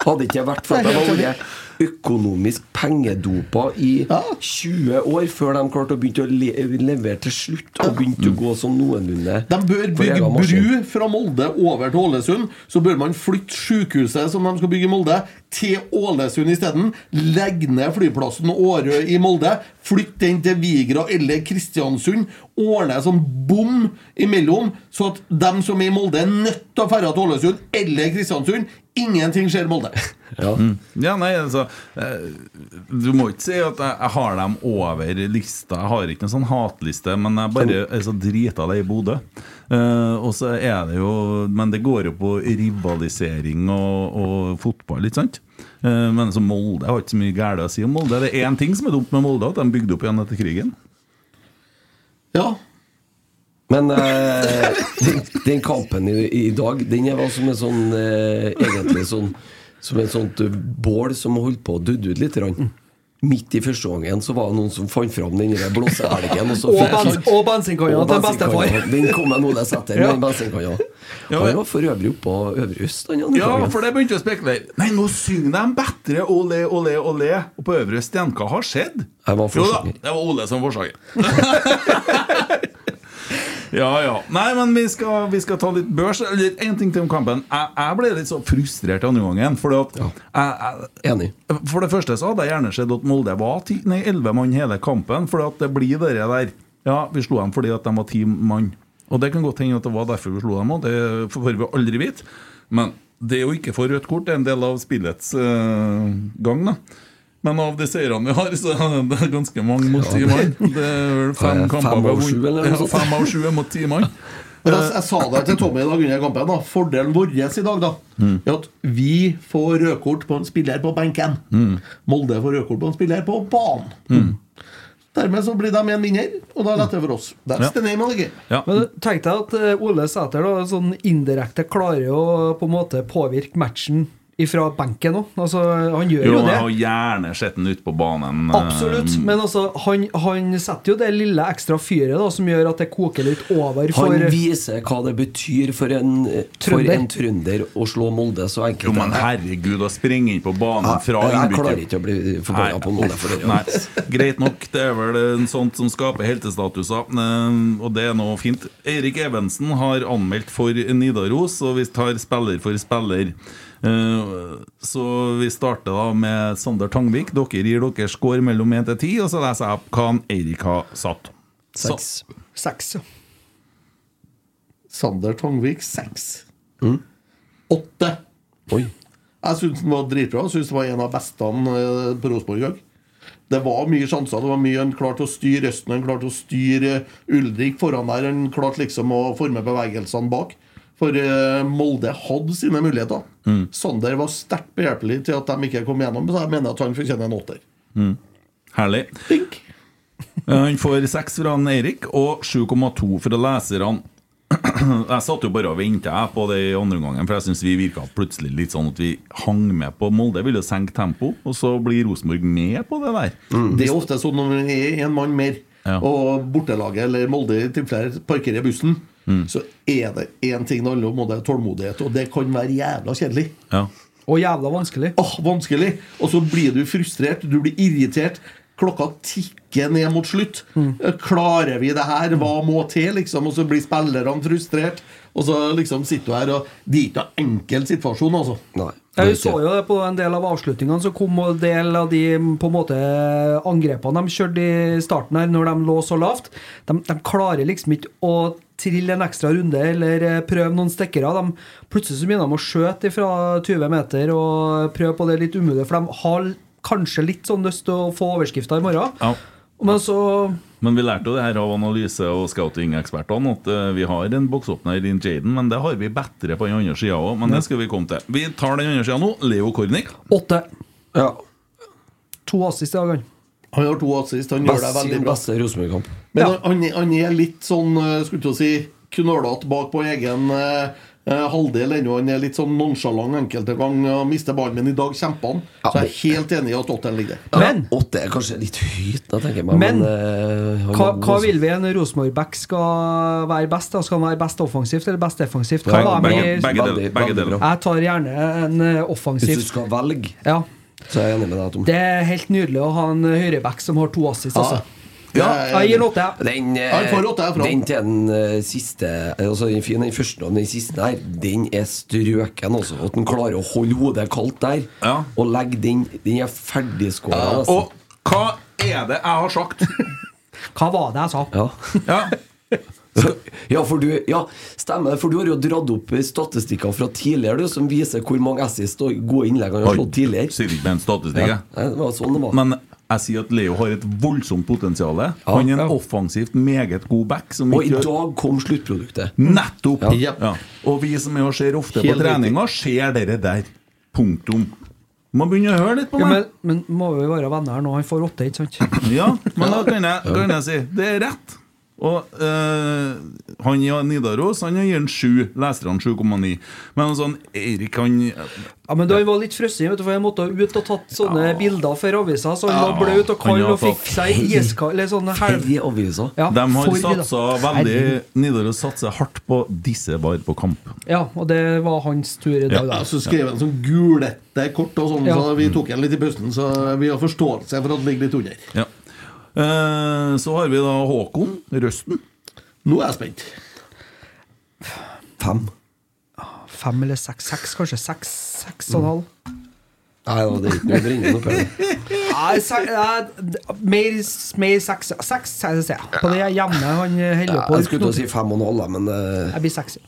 Hadde ikke vært for at jeg var økonomisk pengedopa i Ja. 20 år før de klarte å begynne å le levere til slutt og begynte å gå som noenlunde De bør bygge bru fra Molde over til Ålesund. Så bør man flytte sykehuset som de skal bygge i Molde, til Ålesund isteden. Legge ned flyplassen Årø i Molde. Flytte den til Vigra eller Kristiansund. Ordne sånn bom imellom, så at dem som er i Molde, er nødt til å dra til Ålesund eller Kristiansund. Ingenting skjer i Molde. Ja. Ja, nei, altså eh, Du må ikke si at jeg, jeg har dem over lista. Jeg har ikke noen sånn hatliste, men jeg bare er så drita i Bodø. Uh, og så er det jo Men det går jo på rivalisering og, og fotball, ikke sant? Uh, men så Molde Jeg har ikke så mye galt å si om Molde. Det er én ting som er dumt med Molde, at de bygde opp igjen etter krigen. Ja. Men eh, den, den kampen i, i dag, den var som en sånn eh, Egentlig sånn Som en sånt bål som holdt på å døde ut litt. Rann. Midt i første gangen så var det noen som fant fram den blåseelgen. Og, så Og, bens og bensinkanna til bestefar. Den kom jeg nå les etter. Ja. den bensinkanna. Han var for øvrig oppe på Øvre Øst. Ja, for det begynte å spekulere. Nei, nå synger de bedre Ole, Ole, Ole Og på Øvre Øst igjen. hva har skjedd? Jeg var Jo da, det var Ole som forsaker. forsanger. ja, ja. Nei, men vi skal, vi skal ta litt børs. Eller en ting til om kampen. Jeg, jeg ble litt så frustrert andre gangen. For, at jeg, jeg, Enig. for det første så hadde jeg gjerne sett at Molde var ti- nei, 11 mann hele kampen. For at det blir det der Ja, vi slo dem fordi at de var ti mann. Og det kan godt hende at det var derfor vi slo dem òg. Det får vi aldri vite. Men det å ikke få rødt kort er en del av spillets uh, gang, da. Men av de seirene vi har, så er det ganske mange mot ti mann. Det er vel fem kamper fem vi har av sju, vunnet. fem av sju er mot ti mann. Men jeg, jeg sa det til Tommy i dag under kampen. da Fordelen vår i dag da er at vi får rødkort på en spiller på benken. Molde får rødkort på en spiller på banen. Dermed så blir de en vinner, og da er det lettere for oss. That's Ja. the name of the game. Ja. Men tenk deg at eh, Ole Sæter da, sånn indirekte klarer å på en måte påvirke matchen ifra benken òg. Altså, han gjør Jo, jo jeg det. har gjerne sett den ute på banen. eh, Absolutt. Men altså, han, han setter jo det lille ekstra fyret da, som gjør at det koker litt over for Han viser hva det betyr for en, for Trønder. en trønder å slå Molde så enkelt. Jo, men herregud, å springe inn på banen fra innbytter jeg klarer ikke å bli forbanna på Molde for det. Nei, greit nok. Det er vel en sånt som skaper heltestatuser, og det er noe fint. Eirik Evensen har anmeldt for Nidaros, og vi tar spiller for spiller. Eh, Så vi starter da med Sander Tangvik. Dere gir deres score mellom 1 til 10, og så leser jeg opp hva Eirik har satt. Seks. seks. Ja. Sander Tangvik seks. Mm. Åtte. Oi. Jeg syns den var dritbra. Jeg synes det var en av beste eh, på Rosenborg i dag. Det var mye sjanser. Det var mye Han klarte å styre Østen, han klarte å styre Ulrik foran der. Han klarte liksom å forme bevegelsene bak. For eh, Molde hadde sine muligheter. Sander var sterkt behjelpelig til at de ikke kom gjennom, så jeg mener at han fortjener en åtter. Herlig. Dink. Eh, Han får seks fra Eirik og 7,2 fra leserne. Jeg satt jo bare og venta på det i andre omgangen, for jeg syns vi virka plutselig litt sånn at vi hang med på Molde. Ville senke tempo, og så blir Rosenborg med på det der. Det er ofte sånn når vi er en mann mer, Ja. og bortelaget eller Molde i tilfelle parkerer bussen, så er det én ting det handler om, og det er tålmodighet. Og det kan være jævla kjedelig. Ja. Og jævla vanskelig. Åh, vanskelig. Og så blir du frustrert, du blir irritert. Klokka tikker ned mot slutt. Mm. Klarer vi det her? Hva må til? liksom Og så blir spillerne frustrert. Og så liksom sitter du her, og det er ikke noen enkel situasjon, altså. Nei. Jeg så jo det på en del av avslutningene, så kom en del av de på en måte angrepene de kjørte i starten her, når de lå så lavt. De, de klarer liksom ikke å trille en ekstra runde eller eh, prøve noen stikkere. De, plutselig så begynner de å skjøte fra 20 meter og prøve på det litt umulig, for de har kanskje litt sånn lyst til å få overskrifter i morgen. Ja. Men så Men vi lærte jo det her av analyse- og scouting-ekspertene at eh, vi har en boksåpner i Jaden, men det har vi bedre på den andre sida òg. Men det skal vi komme til. Vi tar den andre sida nå. Leo Kornik. åtte. Ja. To assist i dag, han. Han har to assist, han gjør det veldig bra. beste Rosenborg-kamp. Men Ja. han, han er litt sånn eh, skulle til å si knølete bak på egen eh, eh, halvdel ennå. Han er litt sånn nonsjalant enkelte ganger og mister ballen, men i dag kjemper han. Ja, Så jeg er helt enig i at åtteren ligger der. Ja, Men- Åtte er kanskje litt høyt, da, tenker jeg meg. Men- eh, han Hva, er hva vil vi en Rosenborg-back skal være best? da? Skal han være best offensivt eller best defensivt? Hva Begge, da? begge, Men- begge, deler, begge deler. Jeg tar gjerne en offensiv. Hvis du skal velge, Ja. så er jeg enig med deg, Tom. Det er helt nydelig å ha en høyreback som har to assist. Altså. Ja, Jeg gir en åtte. Den, eh, den til den eh, siste Altså den, den første og den siste der, den er strøken, altså. At han klarer å holde hodet kaldt der Ja. og legge den Den er ferdigskåra. Og hva er det jeg har sagt? Hva var det jeg sa? Ja. Ja. ja, for du Ja, stemmer. For du har jo dratt opp statistikker fra tidligere du, som viser hvor mange assist og gode innlegg han har slått tidligere. Sier ikke med en statistikk. Ja, jeg. det var sånn det var. Men jeg sier at Leo har et voldsomt potensial. Han er en offensivt meget god back. Som og i dag kom sluttproduktet. Nettopp! Ja. Ja. Og vi som er og ser ofte Helt på treninga, ser dere der. Punktum. Må begynne å høre litt på Ja, meg. men, men må vi være venner her nå? Han får åtte, ikke sant? Ja, men da kan jeg, kan jeg si det er rett. Og øh, han i Nidaros Han gir en 7. Leserne 7,9. Men sånn Eirik, han Ja, men Han var litt frosset, for jeg måtte ut og tatt sånne bilder for avisa. Så han var bløt og kald og fikk seg iskald sånne sånn helv... Ja, De har satsa veldig Nidaros satser hardt på disse var på kamp. Ja, og det var hans tur i dag. Ja, da. så skrev han sånn gulete kort, og sånn, Ja. så vi tok en litt i pausen. Så vi har forståelse for at det ligger litt under. Ja. Eh, så har vi da Håkon Røsten. Nå er jeg spent. Fem. Fem eller seks? Seks, kanskje? Seks, seks og en halv? Nei, da, det er ikke noe å bringe her. Nei, mer, mer seks. Seks, sier jeg. På det jevne han holder på. jeg skulle til å si fem og en halv, men eh, Jeg blir seks.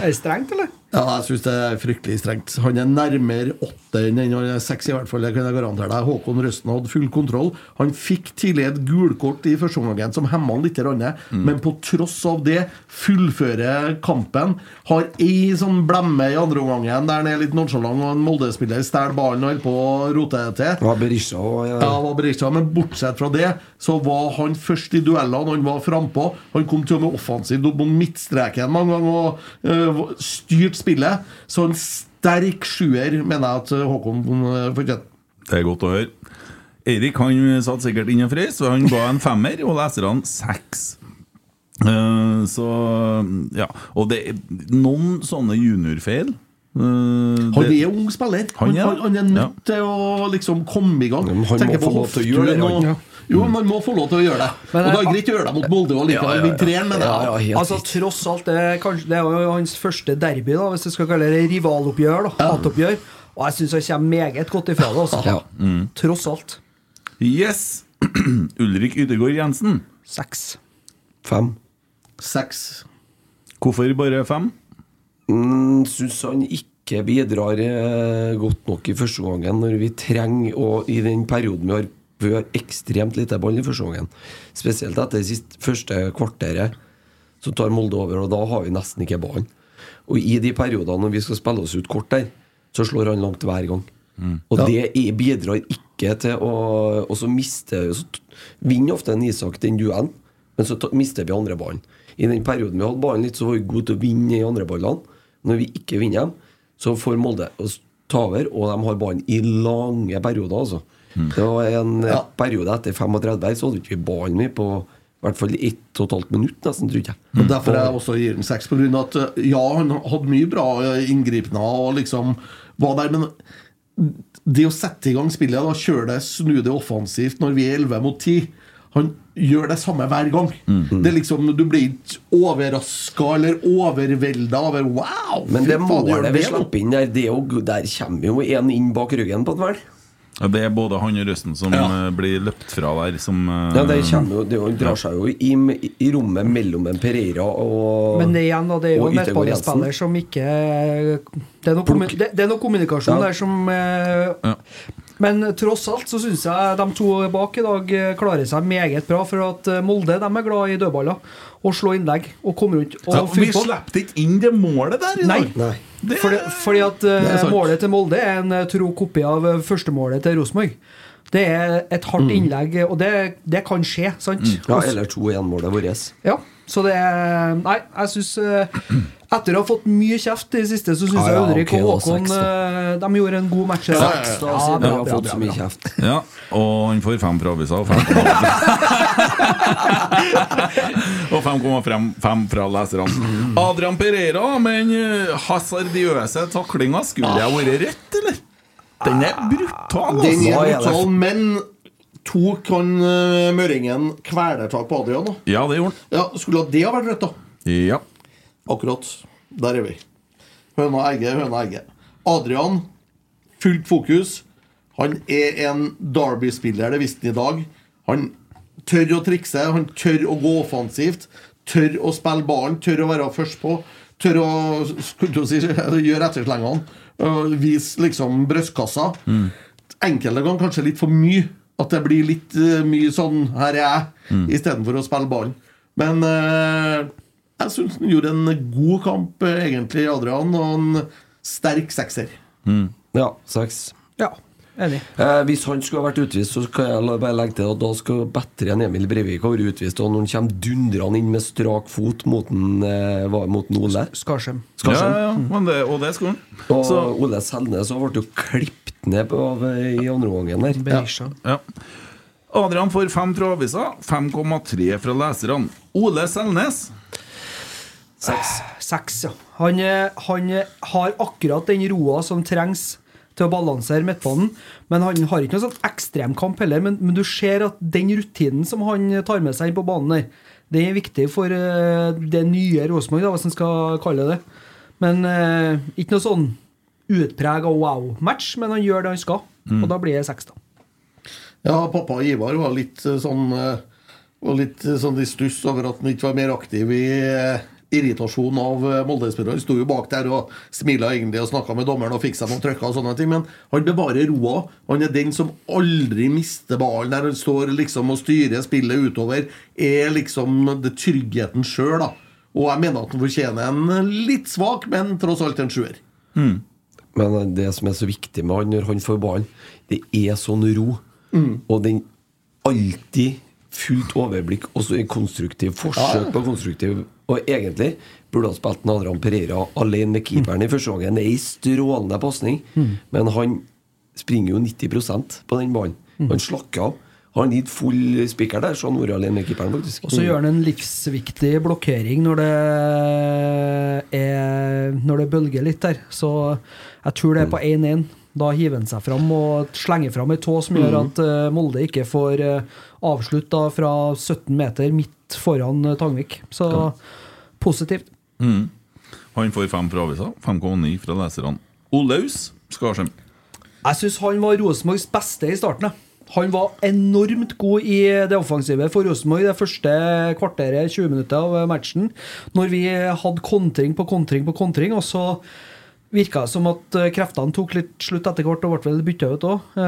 Er det strengt, eller? Ja, jeg syns det er fryktelig strengt. Han er nærmere åtte enn han er seks, i hvert fall. Det kan jeg garantere deg. Håkon Røsten hadde full kontroll. Han fikk tidlig et gulkort i første omgang som hemma han litt, mm. men på tross av det fullfører kampen. Har ei sånn blemme i andre omgang der han er litt nonchalant, og en Molde-spiller stjeler ballen og holder på å rote det til. var Berisha ja. Ja, var Berisha, men bortsett fra det så var han først i duellene. Han var frampå. Han kom til og med offensivt opp mot midtstreken mange ganger og øh, styrt spillet. Så en sterk sjuer mener jeg at øh, Håkon øh, fortjener. Det er godt å høre. Eirik han satt sikkert inne og frøs, så han ga en femmer, og leserne seks. Eh, så ja. Og det er noen sånne juniorfeil. Uh, Han det- er ung spiller. Han Han, han, er nødt til å liksom komme i gang. Men han Tenker må få på lov til å gjøre det, og- Jo, man må få lov til å gjøre det. Men og det er jeg- greit å gjøre det mot Molde og likevel vinne med det. Ja, jeg. ja, Altså. Tross alt, det er, kanskje, det er jo hans første derby, da hvis du skal kalle det rivaloppgjør. da Hatoppgjør. Og jeg syns han kommer meget godt ifra det. Altså. Ja. Tross alt. Yes! Ulrik Ydegård Jensen. Seks. Fem. Seks. Hvorfor bare fem? Mm, Syns han ikke ikke bidrar eh, godt nok i første gangen når vi trenger Og i den perioden vi har, vi har ekstremt lite ball i første gangen. Spesielt etter det siste, første kvarteret, så tar Molde over, og da har vi nesten ikke ballen. Og i de periodene når vi skal spille oss ut kort der, så slår han langt hver gang. Og Ja. det bidrar ikke til å Og så mister så vinner ofte en Isak den duellen, men så ta- mister vi andre ballen. I den perioden vi hadde ballen litt, så var vi gode til å vinne i andre ballene. Når vi ikke vinner dem, så får Molde oss ta over, og de har ballen i lange perioder, altså. Det var en eh, Ja. periode etter 35 her, så hadde ikke vi ballen mye på i hvert fall ett og et halvt minutt, nesten, tror jeg. Og Derfor jeg også gir den seks. Av at eh, ja, han hadde mye bra inngripener inngripende og liksom var der, men det å sette i gang spillet, da kjøre det, snu det offensivt når vi er 11 mot 10 Han gjør det samme hver gang. Det er liksom, Du blir ikke overraska eller overvelda over Wow! Men det målet vi slapp inn der, det er jo, der kommer jo en inn bak ryggen på et vel. Ja, Det er både han og Røsten som Ja. eh, blir løpt fra der, som eh, Ja, det, kommer jo, det jo- drar seg jo i, i rommet mellom en Pereira og Men det igjen, da, det er jo en midtbanespiller som ikke Det er noe, det, det er noe kommunikasjon Ja. der som eh, Ja. Men tross alt så syns jeg de to bak i dag klarer seg meget bra. For at Molde de er glad i dødballer. Og slå innlegg og komme rundt. Og ja, Vi slapp ikke inn det målet der i dag! Nei. Det, Fordi, fordi at sant. målet til Molde er en eh, tro kopi av eh, førstemålet til Rosenborg. Det er et hardt innlegg, og det, det kan skje, sant? Ja, eller 2-1-målet vårt. ja, så det er Nei, jeg syns Etter å ha fått mye kjeft i det siste, så syns Ja, jeg ja, Ulrik okay, og Håkon seks, De gjorde en god match. Ja, bra, har fått så mye kjeft. Ja, og han får fem fra avisa og 5,5 Og 5,5 fra leserne. Adrian Pereira med den eh, hasardiøse taklinga. Skulle jeg vært rødt, eller? Den er brutal, Den altså. Hva er brutal, men tok han uh, møringen kvelertak på Adrian? da? Ja, det gjorde Ja, Skulle det ha vært rødt, da? Ja. Akkurat. Der er vi. Høna egget, høna egget. Adrian, fullt fokus. Han er en Derby-spiller, det visste han i dag. Han tør å trikse, han tør å gå offensivt. Tør å spille ballen, tør å være først på. Tør å si, gjøre etterslengene. Vise liksom brystkassa. Enkelte ganger kanskje litt for mye. At det blir litt øh, mye sånn 'her er jeg', Mm. istedenfor å spille ballen. Men øh, jeg syns han gjorde en god kamp, eh, egentlig, Adrian, og en sterk sekser. Ja, seks. Ja, enig. Eh, hvis han skulle ha vært utvist, så kan jeg bare legge til at da skal bedre enn Emil Breivik ha vært utvist. Og når han kommer dundrende inn med strak fot mot, en, eh, mot en Ole Skarsheim. Ja, ja, ja, det, og det skulle han. Og Så, Ole Selnes så ble jo klippet ned på, eh, i andre omgangen der. Berisha. ja. Adrian får fem fra avisa, 5,3 fra leserne. Ole Selnes. Seks. Seks, ja. Han, er- han er- har akkurat den roa som trengs til å balansere midtbanen. Men han har ikke noen sånn ekstremkamp heller. Men, men du ser at den rutinen som han tar med seg inn på banen der, det er viktig for eh, det nye Rosenborg, hvis en skal kalle det. Men eh, ikke noe sånn utprega wow-match, men han gjør det han skal. Og da blir det seks, da. Ja, pappa Ivar var litt eh, sånn eh, Var litt sånn i stuss over at han ikke var mer aktiv i irritasjon av eh, Molde-spillerne. Sto jo bak der og smila egentlig og snakka med dommeren og fikk seg noen trøkker og sånne ting. Men han bevarer roa. Han er den som aldri mister ballen der han står liksom og styrer spillet utover. Er liksom det tryggheten sjøl, da. Og jeg mener at han fortjener en litt svak, men tross alt en sjuer. Men eh, det som er så viktig med han når han får ballen, det er sånn ro. Og den alltid fullt overblikk, også i konstruktiv forsøk på konstruktiv. Og egentlig burde ha spilt Adrian Pereira alene med keeperen i første gangen. Det er ei strålende pasning, men han springer jo 90% på den ballen. Han slakker av. Har han gitt full spiker der, så han vært alene med keeperen, faktisk. Og så gjør han en livsviktig blokkering når det er Når det bølger litt der. Så jeg tror det er på 1-1. Da hiver han seg fram og slenger fram ei tå som gjør at eh, Molde ikke får avslutt da fra 17 meter midt foran eh, Tangvik. Så positivt. Han får fem fra avisa, 5,9 fra leserne. Olaus Skarsheim. Jeg syns han var Rosenborgs beste i starten. Han var enormt god i det offensive for Rosenborg det første kvarteret, 20 minutter av matchen. Når vi hadde kontring på kontring på kontring, og så Virka som at eh, kreftene tok litt slutt etter hvert, og ble vel bytta ut òg.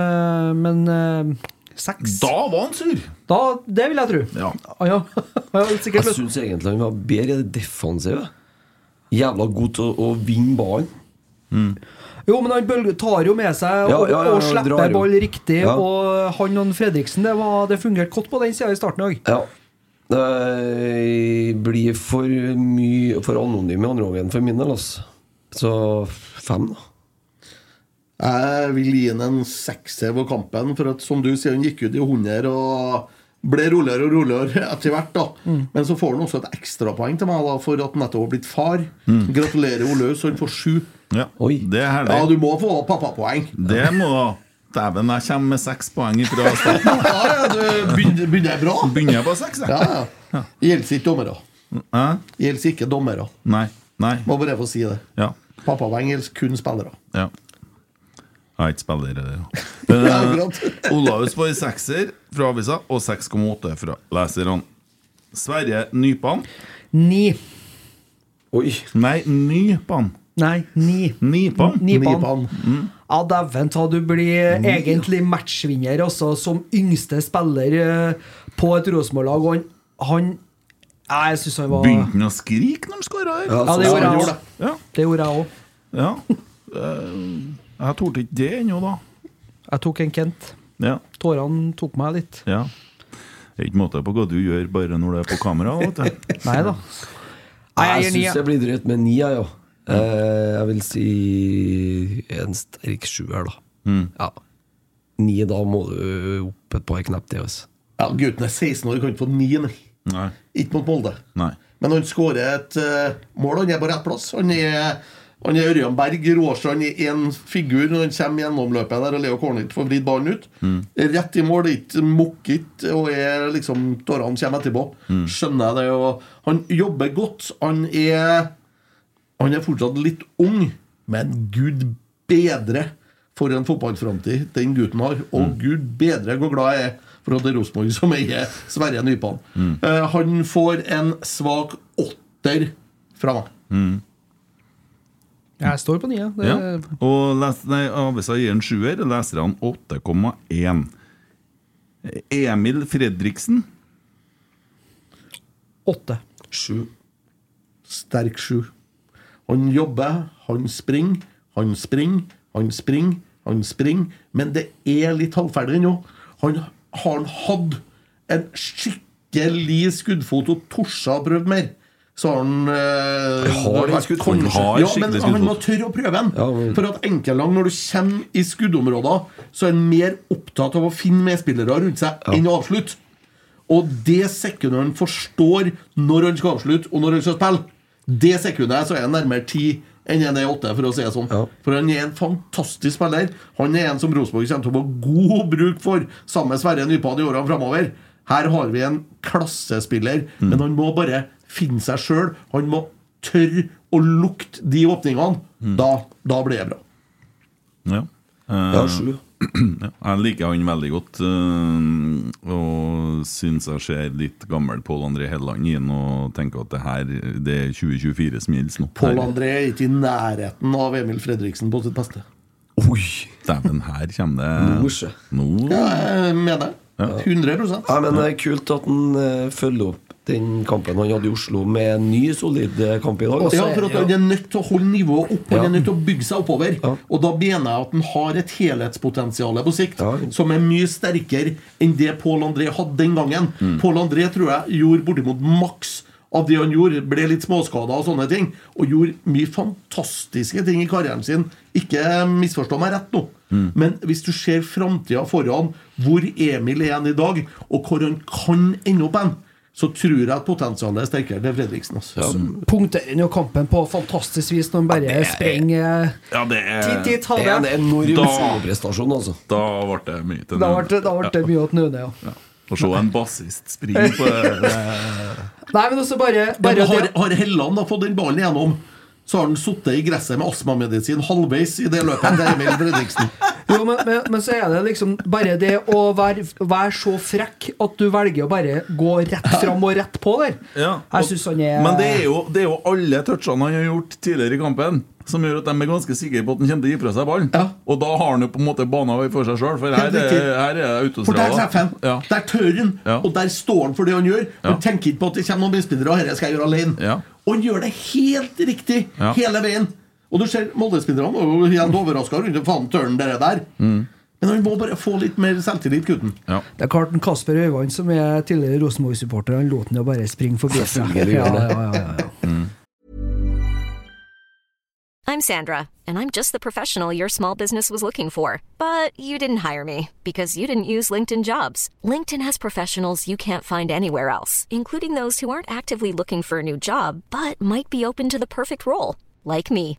Men eh, seks Da var han sur! Da, Det vil jeg tro. Ja. Ah, ja. Jeg syns egentlig han var bedre i det defensive. Jævla god til å, å vinne ballen. Jo, men han tar jo med seg Ja, og, ja, ja, og slipper ball riktig. Ja. Og han og Fredriksen, det, var, det fungerte godt på den sida i starten òg. Ja. Det blir for mye For anonym i andre omgang for min del, altså. Så fem, da. Jeg vil gi ham en sekser på kampen, for at som du sier, han gikk ut i 100 og ble roligere og roligere etter hvert. da Men så får han også et ekstrapoeng til meg da for at han nettopp har blitt far. Gratulerer, Olaus. Han får sju. Ja, Oi. Det er herlig. Ja, du må få pappapoeng. Det må da Dæven, jeg kommer med seks poeng fra starten. Ja, ja, du begynner, begynner bra. Begynner jeg på seks, jeg? Ja, ja. Gjelder ikke dommere. Gjelder ikke dommere. Nei. Nei. Må bare få si det. Ja. Pappapoeng gjelder kun spillere. ja. Jeg er ikke spiller i det. eh, Olaus får sekser fra avisa og 6,8 fra leserne. Sverre Nypan Ni. Oi. Nei, Nypan. Nei, ni. Nipan. Nipan. Nipan. Ja, dæven ta, du blir egentlig matchvinner, også, som yngste spiller eh, på et Rosenborg-lag. Og han, han ja, Jeg syns han var Begynte han å skrike når han skåra her? Ja, det gjorde jeg òg. Ja. Det gjorde jeg òg. ja. Jeg torde ikke det ennå, da. Jeg tok en Kent. Ja. Tårene tok meg litt. ja. Det er ikke måte på hva du gjør bare når du er på kamera. Vet du. Nei da. Jeg Jeg syns jeg blir drøyt med nia, jeg, ja. Eh, jeg vil si en sterk sjuer, da. Mm. Ja. Ni, da må du opp et par knepp til. Altså. Ja, Gutten er 16 år, kan ikke få ni. nei. Nei. Ikke mot Molde. Nei. Men han skårer et uh, mål. Han er på rett plass. Han er, han er Ørjan Berg. Råstrand i én figur når han kommer gjennomløpet der og Leo Kornic får vridd ballen ut. Rett i mål. Ikke mokket, og er liksom tårene kommer etterpå. Skjønner jeg det. Og han jobber godt. Han er Han er fortsatt litt ung, men gud bedre for en fotballframtid den gutten har. Og gud bedre hvor glad jeg er for at det er Rosenborg som eier Sverre Nypan. Eh, han får en svak åtter fra meg. Jeg står på nia. Det, Ja. Og les, nei, avisa gir en sjuer, leserne 8,1. Emil Fredriksen Åtte. Sju. Sterk sju. Han jobber, han springer, han springer, han springer, han springer. Men det er litt halvferdig ennå. Han har hatt en skikkelig skuddfot og torsa å prøvd mer. Så har han eh, Har vært skutt kanskje- Har Ja, men han må tørre å prøve den. Ja, men- For at enkeltlang, når du kommer i skuddområder, så er han mer opptatt av å finne medspillere rundt seg enn å avslutte. Og det sekundet han forstår når han skal avslutte, og når han skal spille, det sekundet så er han nærmere ti enn han er åtte, for å si det sånn. Ja. For han er en fantastisk spiller. Han er en som Rosenborg kommer til å få god bruk for, sammen med Sverre Nypad i årene framover. Her har vi en klassespiller, men han må bare finne seg sjøl. Han må tørre å lukte de åpningene. Da, da blir det bra. Ja. Eh, Ja, Jeg liker han veldig godt, eh, og syns jeg ser litt gammel Pål André Helland inn og tenker at det her det er 2024 som gjelder nå. Pål André er ikke i nærheten av Emil Fredriksen på sitt beste. Oi! Dæven, her kommer det Nå, Ja, jeg mener det. 100 Ja, men det er kult at han eh, følger opp den kampen han hadde i Oslo, med en ny, solid kamp i dag. altså. Ja, for at Han er nødt til å holde nivået opp Han Ja. er nødt til å bygge seg oppover. Ja. Og da mener jeg at han har et helhetspotensial på sikt Ja. som er mye sterkere enn det Pål André hadde den gangen. Mm. Pål André tror jeg gjorde bortimot maks av det han gjorde. Ble litt småskada og sånne ting. Og gjorde mye fantastiske ting i karrieren sin. Ikke misforstå meg rett nå. Mm. Men hvis du ser framtida foran, hvor Emil er igjen i dag, og hvor han kan ende opp hen, så tror jeg at potensialet er sterkere til Fredriksen. Altså. Punkterer jo kampen på fantastisk vis når han bare sprenger Ja, det er Titt, titt, ha Det er en det. enorm Da- altså. Da ble det mye til Da ble da ble det mye til nøde, ja. Ja. Å se en bassist springe på det, det Nei, men også bare, bare men har, har Helland da fått den ballen igjennom, så har han sittet i gresset med astmamedisin halvveis i det løpet til Emil Fredriksen. Jo, men, men, men så er det liksom bare det å være, være så frekk at du velger å bare gå rett fram og rett på der. Ja, Jeg synes han er Men det er, jo, det er jo alle touchene han har gjort tidligere i kampen, som gjør at de er ganske sikre på at han kommer til å gi fra seg ballen. Ja. Og da har han jo på en måte bana vei for seg sjøl, for her er, her er det For der autostrada. treffer han. Ja. Der tør han. Ja. Og der står han for det han gjør. Han Ja. tenker ikke på at det kommer noen medspillere, og dette skal jeg gjøre alene. Ja. Og han gjør det helt riktig Ja. hele veien. Og du ser Molde-spillerne er helt overraska rundt faen tørnen dere der. Mm. Men han må bare få litt mer selvtillit, gutten. Ja. Det er klart en Kasper Øyvand, som er tidligere Rosenborg-supporter, han lot den jo bare springe forbi seg. Ja, ja, ja, ja, Mm. I'm Sandra, and I'm just the professional your small business was looking for. But you didn't hire me because you didn't use LinkedIn jobs. LinkedIn has professionals you can't find anywhere else, including those who aren't actively looking for a new job but might be open to the perfect role, like me.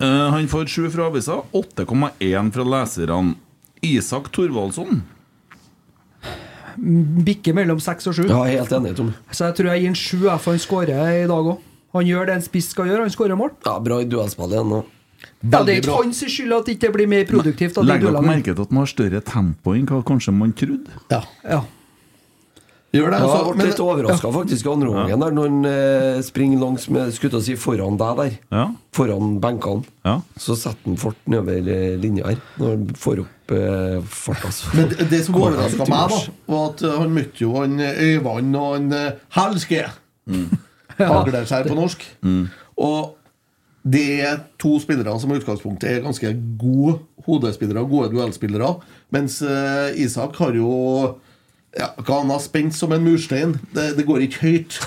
Eh, han får 7 fra avisa, 8,1 fra leserne. Isak Thorvaldsson. Bikke mellom seks og sju. Ja, jeg helt enig, Tom. Så jeg tror jeg gir en sju, for han skårer i dag òg. Han gjør det en spiss skal gjøre, han skårer mål. Ja, Bra i duellspill igjen nå. Ja, det er ikke hans skyld at det ikke blir mer produktivt. Legger Legg dere merke til at han har større tempo enn hva kanskje man trodde? Ja. Ja. Gjør det. Ja, altså, jeg ble litt overraska faktisk i andre omgangen ja. når han eh, springer langs med skuta si foran deg der. Ja. Foran benkene. Ja. Så setter han fart nedover eh, linja her, når han får opp eh, farta. Men det, det som Går overraska meg, da, var at han møtte jo han uh, Øyvand og han uh, Helske. Hagleskjær på norsk. Og det er to spillere som i utgangspunktet er ganske gode hodespillere, gode duellspillere. Mens eh, Isak har jo ja, hva han har spent som en murstein. Det, det går ikke høyt.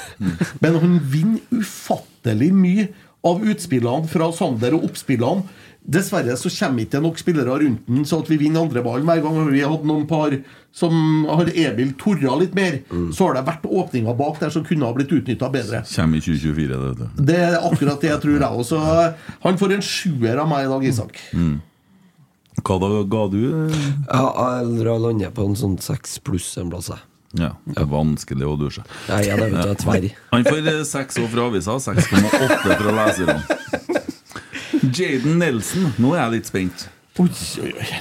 Men han vinner ufattelig mye av utspillene fra Sander og oppspillene. Dessverre så kommer ikke nok spillere rundt den, så at vi vinner andre ballen hver gang. Vi har hatt noen par som har Emil torra litt mer. Så har det vært åpninger bak der som kunne ha blitt utnytta bedre. Kommer i 2024, det vet du. Det er akkurat det jeg tror jeg også. Han får en sjuer av meg i dag, Isak. Hva da ga du? Ja, jeg lander på en sånn seks pluss en plass. Ja, det er vanskelig å dusje. Ja, ja, det vet jeg, tverr. Han får eh, seks år fra avisa, 6,8 fra leserne. Jaden Nelson, nå er jeg litt spent. Oi, oi, oi.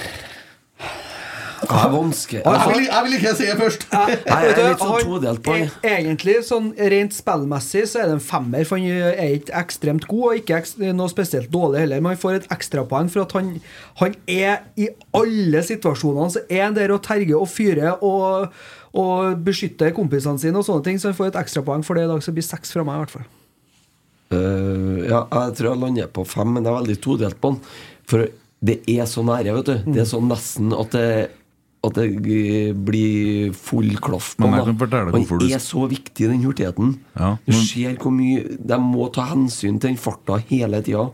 Ja, vanskelig. Jeg vil, jeg vil ikke si det først. Jeg, jeg er litt sånn todelt på han. e- Egentlig, sånn rent spillmessig, så er det en femmer. For han er ikke ekstremt god, og ikke noe spesielt dårlig heller. Men han får et ekstrapoeng for at han, han er i alle situasjonene så er han der og terger og fyrer og, og beskytter kompisene sine og sånne ting. Så han får et ekstrapoeng for det i dag, så det blir seks fra meg i hvert fall. Uh, ja, jeg tror jeg lander på fem, men jeg er veldig todelt på den. For det er så nære, vet du. Det er så nesten at det, at det eh, blir full klaff på Men kan fortelle Han du- er så viktig, den hurtigheten. Ja, Du ser hvor mye De må ta hensyn til den farta hele tida.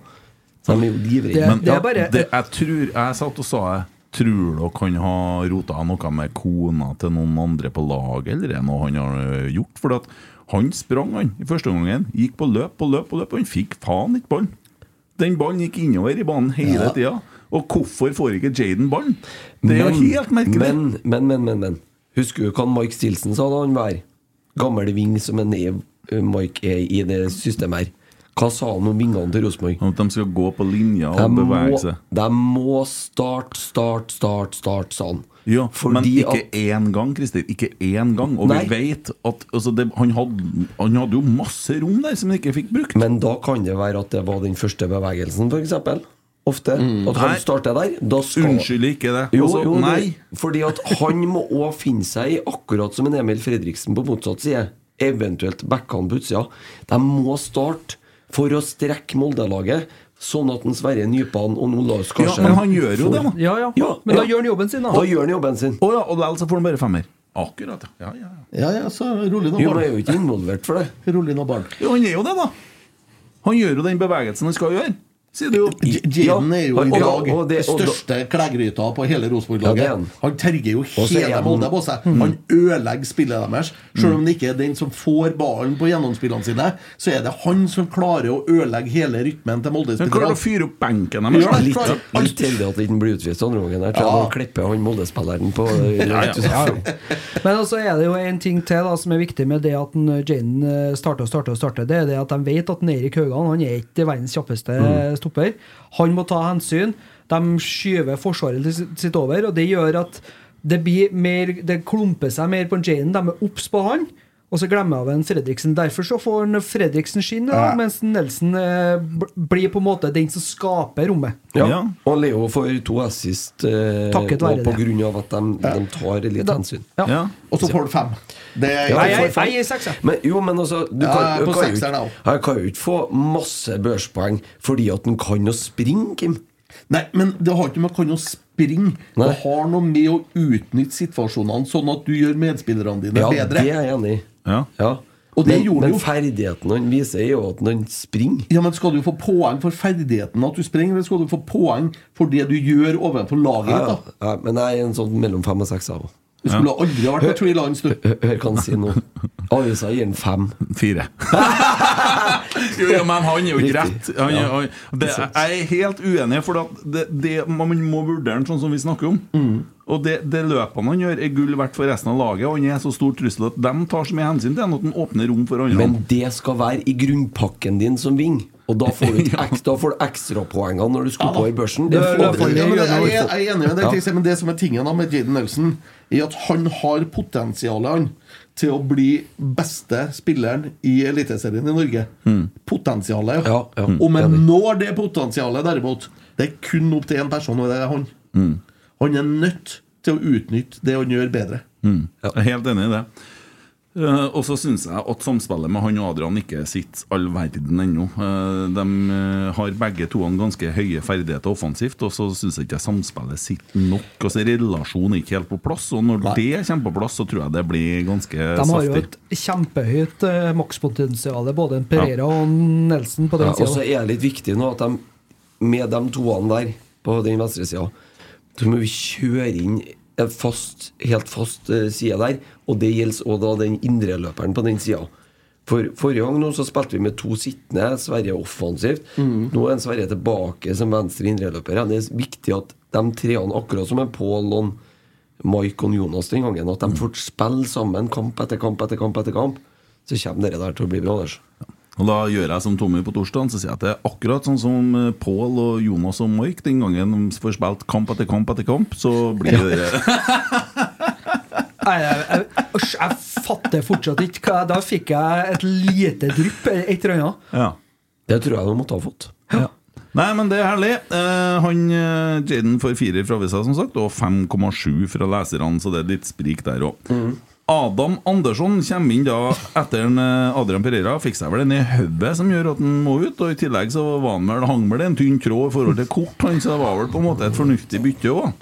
De er jo livredde. Men det er ja, bare- det, jeg tror Jeg satt og sa jeg Tror dere han har rota noe med kona til noen andre på laget, eller er det noe han har gjort? For at han sprang han i første omgangen, gikk på løp og løp og løp, og han fikk faen ikke ballen. Den ballen gikk innover i banen hele Ja. tida. Og hvorfor får ikke Jaden barn? Det er jo helt merkelig. Men, men, men, men, men. Husker du hva Mike Stilson sa da han var? Gammel ving som en er, Mike er i det systemet her. Hva sa han om vingene til Rosenborg? At de skal gå på linja og De bevege seg. de må start, start, start, start, sa han. Ja, men ikke at- én gang, Christer. Ikke én gang. Og Nei. vi vet at altså, det, han, hadde, han hadde jo masse rom der som han ikke fikk brukt. Men da kan det være at det var den første bevegelsen, f.eks. Ofte. At han Nei. starter der. Da skal Unnskyld ikke det. Jo, Altså, jo, nei. Det, fordi at han må òg finne seg i, akkurat som en Emil Fredriksen på motsatt side, eventuelt backene på utsida. De må starte for å strekke Molde-laget, sånn at en Sverre Nypan og Olaus Ja, kanskje men han gjør jo det, da. Ja, ja. Ja, Men da gjør han jobben sin, da. Da gjør han jobben sin. Oh, ja, og likevel så får han bare femmer. Akkurat, ja. ja, ja. Ja, ja, så rolig nå, Jo, men er jo ikke involvert for det. Rolig nå, barn. Jo, han er jo det, da. Han gjør jo den bevegelsen han skal gjøre. Sier du jo. Jaden er jo i dag den det- største klegryta på hele Rosenborg-laget. han. han terger jo hele Molde på seg. Han ødelegger spillet deres. Selv om det ikke er den som får ballen på gjennomspillene sine, så er det han som klarer å ødelegge hele rytmen til Molde. Han klarer å fyre opp benken Ja, deres. Litt, litt heldig at det ikke blir utvist andre gangen. Jeg tror Ja. Da klipper han Molde-spilleren på. Men også er det jo en ting til da som er viktig med det at en, Jaden uh, starter og starter og starter. Det er det at de vet at Erik Haugan han er ikke verdens kjappeste Mm. Stopper. Han må ta hensyn. De skyver forsvaret sitt- over, og det gjør at det blir mer Det klumper seg mer på en Jaden. De er obs på han. Og så glemmer jeg av en Fredriksen. Derfor så får en Fredriksen skinne, Ja. mens Nelson eh, blir på en måte den som skaper rommet. Ja. Ja. Og Leo får to assist eh, Takket være og på det. grunn av at de, de tar litt Da- hensyn. Ja. Ja. Og så får du fem. Det er Nei, jeg gir seks, jeg. Jo, men altså Du kan, jo, ikke- få masse børspoeng fordi at han kan å springe, Kim. Nei, men det har ikke med å kan å springe. Nei. Det har noe med å utnytte situasjonene sånn at du gjør medspillerne dine Ja, bedre. det er jeg enig i. Ja. Ja. Og det men, gjorde men jo. ferdigheten han viser, er jo at han springer. Ja, men Skal du få poeng for ferdigheten at du springer, eller skal du få poeng for det du gjør overfor laget Ja, ditt? ja. da? Ja, men jeg er en sånn mellom fem og seks av. Du skulle aldri vært på Tree Lines, du. Hør hva han sier nå. Avisa gir han fem. Fire. jo, ja, men han er jo ikke Ja. det, jeg er helt uenig, for at det, det, man må vurdere den sånn som vi snakker om. Mm. Og det, det løpene han gjør, er gull verdt for resten av laget. Og han er så stor trussel at de tar så mye hensyn til han at han åpner rom for andre. Men det skal være i grunnpakken din som ving. Og da får du, ekstra, ekstrapoengene når du skal på i børsen. Det Det- får det vi det, jeg, er- jeg er enig med deg, men det som er tingen da med Jaden Nelson, er at han har potensialet til å bli beste spilleren i Eliteserien i Norge. Potensialet. Ja, ja. Om han når det potensialet, derimot, det er kun opp til én person, og det er han. Han er nødt til å utnytte det han gjør, bedre. Jeg er helt enig i det. Eh, og så syns jeg at samspillet med han og Adrian ikke sitter all verden ennå. Eh, de eh, har begge to en ganske høye ferdigheter offensivt, og så syns jeg ikke samspillet sitter nok. Altså Relasjonen er ikke helt på plass, og når det kommer på plass, så tror jeg det blir ganske De har jo et kjempehøyt eh, makspotensial, både en Pereira og en Nelson på den Ja, og så er det litt viktig nå at de, med de toene der på den venstre sida, så må vi kjøre inn fast, helt fast eh, side der. Og det gjelder også da den indreløperen på den sida. For Forrige gang nå så spilte vi med to sittende, Sverre offensivt. Nå er en Sverre tilbake som venstre indreløper. Det er viktig at de treene, akkurat som en Pål og Mike og Jonas den gangen, at de får spille sammen kamp etter kamp etter kamp. etter kamp Så kommer det der til å bli bra. Anders. Og Da gjør jeg som Tommy på torsdag, så sier jeg at det er akkurat sånn som eh, Pål og Jonas og Mike den gangen de får spilt kamp etter kamp etter kamp, så blir det Nei, jeg, jeg, jeg fatter fortsatt ikke hva Da fikk jeg et lite drypp, et eller annet. Ja. Det tror jeg de måtte ha fått. Nei, men det er herlig. Eh, han eh, Jaden får firer fra avisa, som sagt, og 5,7 fra leserne, så det er litt sprik der òg. Adam Andersson kommer inn da etter en, eh, Adrian Pereira. Fikk seg vel den i hodet som gjør at han må ut. Og i tillegg så var han vel, hang vel en tynn tråd i forhold til kort, han, så det var vel på en måte et fornuftig bytte òg.